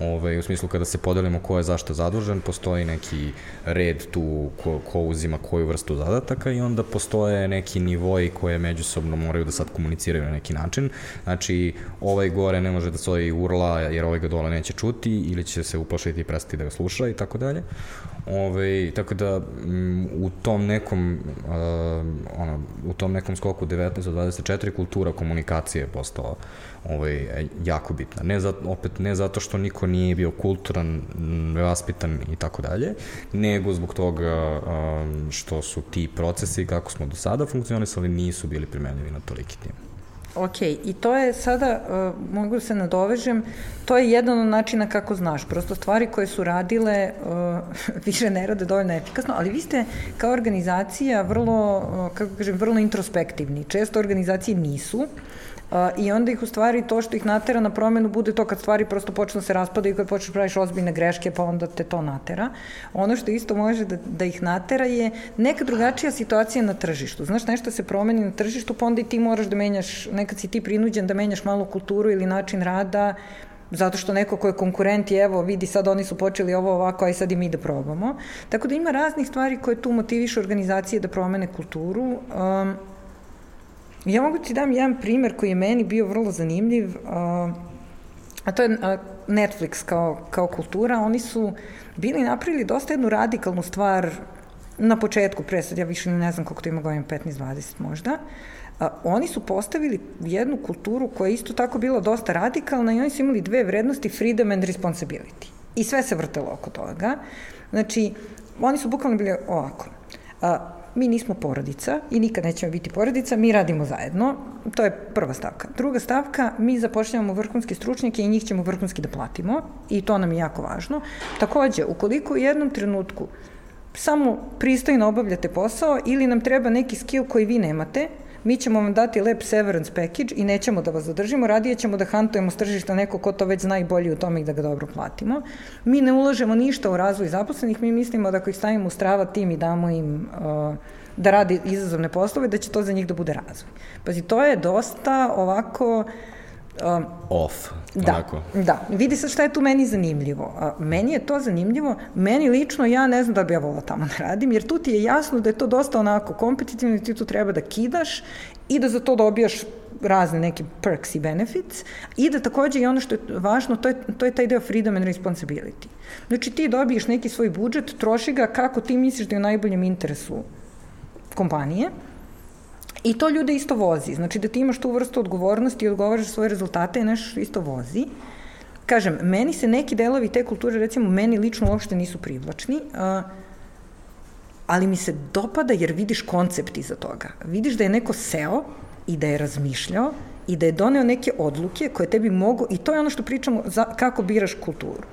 Ove, ovaj, u smislu kada se podelimo ko je zašto zadužen, postoji neki red tu ko, ko uzima koju vrstu zadataka i onda postoje neki nivoji koje međusobno moraju da sad komuniciraju na neki način. Znači, ovaj gore ne može da stoji urla jer ovaj ga dole neće čuti ili će se uplašiti i prestati da ga sluša i tako dalje. Ove, tako da m, u tom nekom uh, ono, u tom nekom skoku 19 do 24 kultura komunikacije je postala ovaj, jako bitna. Ne za, opet ne zato što niko nije bio kulturan, vaspitan i tako dalje, nego zbog toga um, što su ti procesi kako smo do sada funkcionisali nisu bili primenljivi na toliki tim. Ok, i to je sada, uh, mogu da se nadovežem, to je jedan od načina kako znaš. Prosto stvari koje su radile uh, više ne rade dovoljno efikasno, ali vi ste kao organizacija vrlo, uh, kako kažem, vrlo introspektivni. Često organizacije nisu. I onda ih u stvari to što ih natera na promenu bude to kad stvari prosto počnu da se raspadaju i kad počneš da praviš ozbiljne greške pa onda te to natera. Ono što isto može da, da ih natera je neka drugačija situacija na tržištu. Znaš, nešto se promeni na tržištu pa onda i ti moraš da menjaš, nekad si ti prinuđen da menjaš malo kulturu ili način rada, zato što neko ko je konkurent i evo vidi sad oni su počeli ovo ovako, aj sad i mi da probamo. Tako da ima raznih stvari koje tu motivišu organizacije da promene kulturu. Um, Ja mogu ti dam jedan primer koji je meni bio vrlo zanimljiv, a to je Netflix kao, kao kultura. Oni su bili napravili dosta jednu radikalnu stvar na početku, pre sad ja više ne znam koliko to ima godina, 15-20 možda, a, oni su postavili jednu kulturu koja je isto tako bila dosta radikalna i oni su imali dve vrednosti, freedom and responsibility. I sve se vrtelo oko toga. Znači, oni su bukvalno bili ovako. A, mi nismo porodica i nikad nećemo biti porodica, mi radimo zajedno, to je prva stavka. Druga stavka, mi zapošljavamo vrhunske stručnjake i njih ćemo vrhunski da platimo i to nam je jako važno. Takođe, ukoliko u jednom trenutku samo pristojno obavljate posao ili nam treba neki skill koji vi nemate, mi ćemo vam dati lep severance package i nećemo da vas zadržimo, radije ćemo da hantujemo s tržišta neko ko to već zna i bolje u tome i da ga dobro platimo. Mi ne ulažemo ništa u razvoj zaposlenih, mi mislimo da ako ih stavimo u strava tim i damo im uh, da radi izazovne poslove, da će to za njih da bude razvoj. Pazi, to je dosta ovako Um, Off. Da, onako. da. Vidi sad šta je tu meni zanimljivo. Meni je to zanimljivo, meni lično ja ne znam da bi ja volila tamo da radim, jer tu ti je jasno da je to dosta onako kompetitivno i ti tu treba da kidaš i da za to dobijaš razne neke perks i benefits i da takođe i ono što je važno, to je, to je taj deo freedom and responsibility. Znači ti dobiješ neki svoj budžet, troši ga kako ti misliš da je u najboljem interesu kompanije, I to ljude isto vozi. Znači da ti imaš tu vrstu odgovornosti i odgovaraš svoje rezultate i nešto isto vozi. kažem, meni se neki delovi te kulture, recimo, meni lično uopšte nisu privlačni, ali mi se dopada jer vidiš koncept iza toga. Vidiš da je neko seo i da je razmišljao i da je doneo neke odluke koje tebi mogu, i to je ono što pričamo, za, kako biraš kulturu.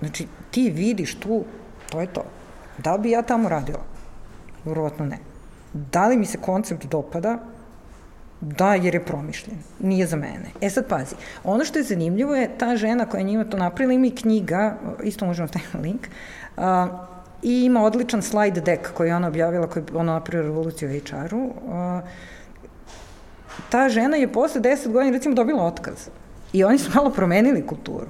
Znači, ti vidiš tu, to je to. Da bi ja tamo radila? Vrlovatno ne. Da li mi se koncept dopada? Da, jer je promišljen. Nije za mene. E sad pazi, ono što je zanimljivo je ta žena koja njima to napravila, ima i knjiga, isto možemo staviti link, a, i ima odličan slide deck koji je ona objavila, koji je ona napravila revoluciju HR-u. ta žena je posle 10 godina recimo dobila otkaz. I oni su malo promenili kulturu.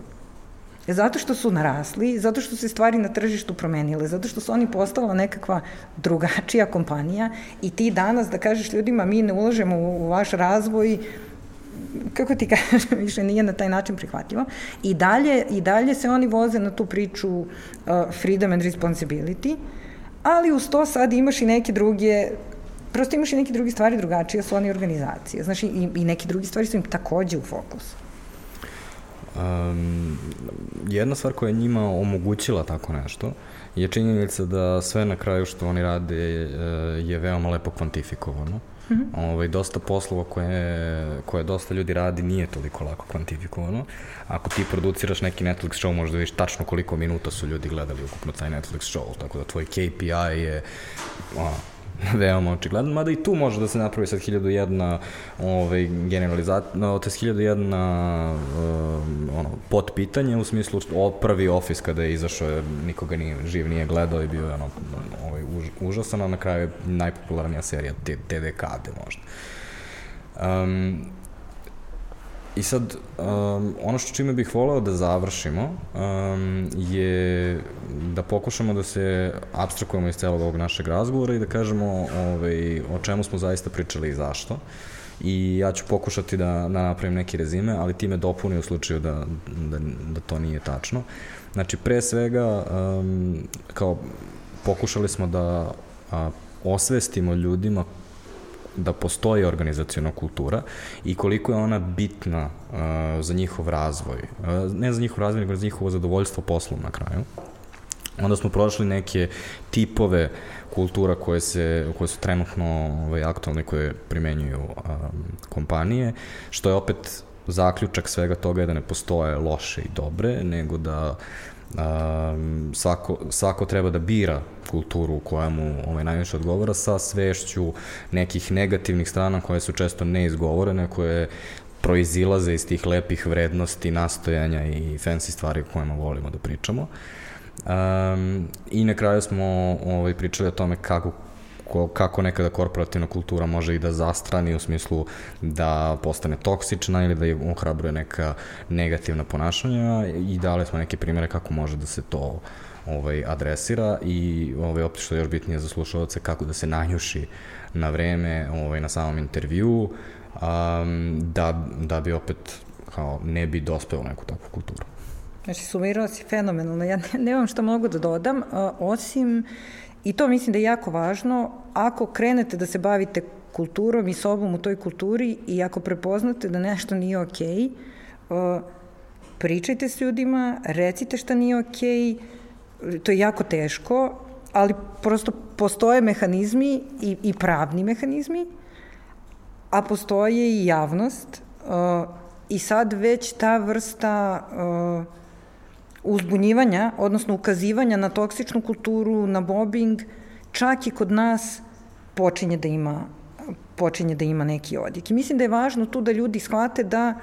Zato što su narasli, zato što se stvari na tržištu promenile, zato što su oni postala nekakva drugačija kompanija i ti danas da kažeš ljudima mi ne ulažemo u, u vaš razvoj, kako ti kažeš, više nije na taj način prihvatljivo. I dalje, I dalje se oni voze na tu priču uh, freedom and responsibility, ali uz to sad imaš i neke druge prosto imaš i neke druge stvari drugačije su oni organizacije. Znaš, i, i neke druge stvari su im takođe u fokusu. Um, jedna stvar koja je njima omogućila tako nešto je činjenica da sve na kraju što oni rade je, je veoma lepo kvantifikovano. Mm -hmm. ovaj, dosta poslova koje, koje dosta ljudi radi nije toliko lako kvantifikovano. Ako ti produciraš neki Netflix show, možda vidiš tačno koliko minuta su ljudi gledali ukupno taj Netflix show, tako da tvoj KPI je a, veoma očigledan, mada i tu može da se napravi sad 1001 ovaj, generalizat, no, to je 1001 um, ono, pot pitanje u smislu o prvi ofis kada je izašao, nikoga nije, živ nije gledao i bio je ono, ovaj, už, užasan, a na kraju je najpopularnija serija TDKD možda. Um, I sad, um, ono što čime bih voleo da završimo um, je da pokušamo da se abstrakujemo iz celog ovog našeg razgovora i da kažemo ovaj, o čemu smo zaista pričali i zašto. I ja ću pokušati da, da napravim neki rezime, ali ti me dopuni u slučaju da, da, da to nije tačno. Znači, pre svega, um, kao pokušali smo da a, osvestimo ljudima da postoji organizacijona kultura i koliko je ona bitna uh, za njihov razvoj. Uh, ne za njihov razvoj, nego za njihovo zadovoljstvo poslom na kraju. Onda smo prošli neke tipove kultura koje, se, koje su trenutno ovaj, aktualne, koje primenjuju um, kompanije, što je opet zaključak svega toga je da ne postoje loše i dobre, nego da um, svako, svako treba da bira kulturu koja mu ovaj, najviše odgovara sa svešću nekih negativnih strana koje su često neizgovorene, koje proizilaze iz tih lepih vrednosti, nastojanja i fancy stvari o kojima volimo da pričamo. Um, I na kraju smo ovaj, pričali o tome kako ko, kako nekada korporativna kultura može i da zastrani u smislu da postane toksična ili da je ohrabruje neka negativna ponašanja i dali smo neke primere kako može da se to ovaj, adresira i ovaj, opet što je još bitnije za slušalce kako da se nanjuši na vreme ovaj, na samom intervju um, da, da bi opet kao ne bi dospeo u neku takvu kulturu. Znači, sumirao si fenomenalno. Ja nemam što mogu da dodam, osim I to mislim da je jako važno. Ako krenete da se bavite kulturom i sobom u toj kulturi i ako prepoznate da nešto nije okej, okay, pričajte s ljudima, recite šta nije okej, okay, to je jako teško, ali prosto postoje mehanizmi i, i pravni mehanizmi, a postoje i javnost i sad već ta vrsta uh, uzbunjivanja, odnosno ukazivanja na toksičnu kulturu, na mobbing, čak i kod nas počinje da ima počinje da ima neki odjek. I mislim da je važno tu da ljudi shvate da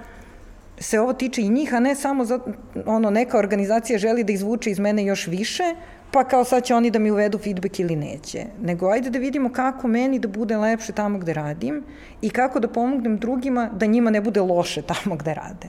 se ovo tiče i njih, a ne samo za, ono, neka organizacija želi da izvuče iz mene još više, pa kao sad će oni da mi uvedu feedback ili neće. Nego ajde da vidimo kako meni da bude lepše tamo gde radim i kako da pomognem drugima da njima ne bude loše tamo gde rade.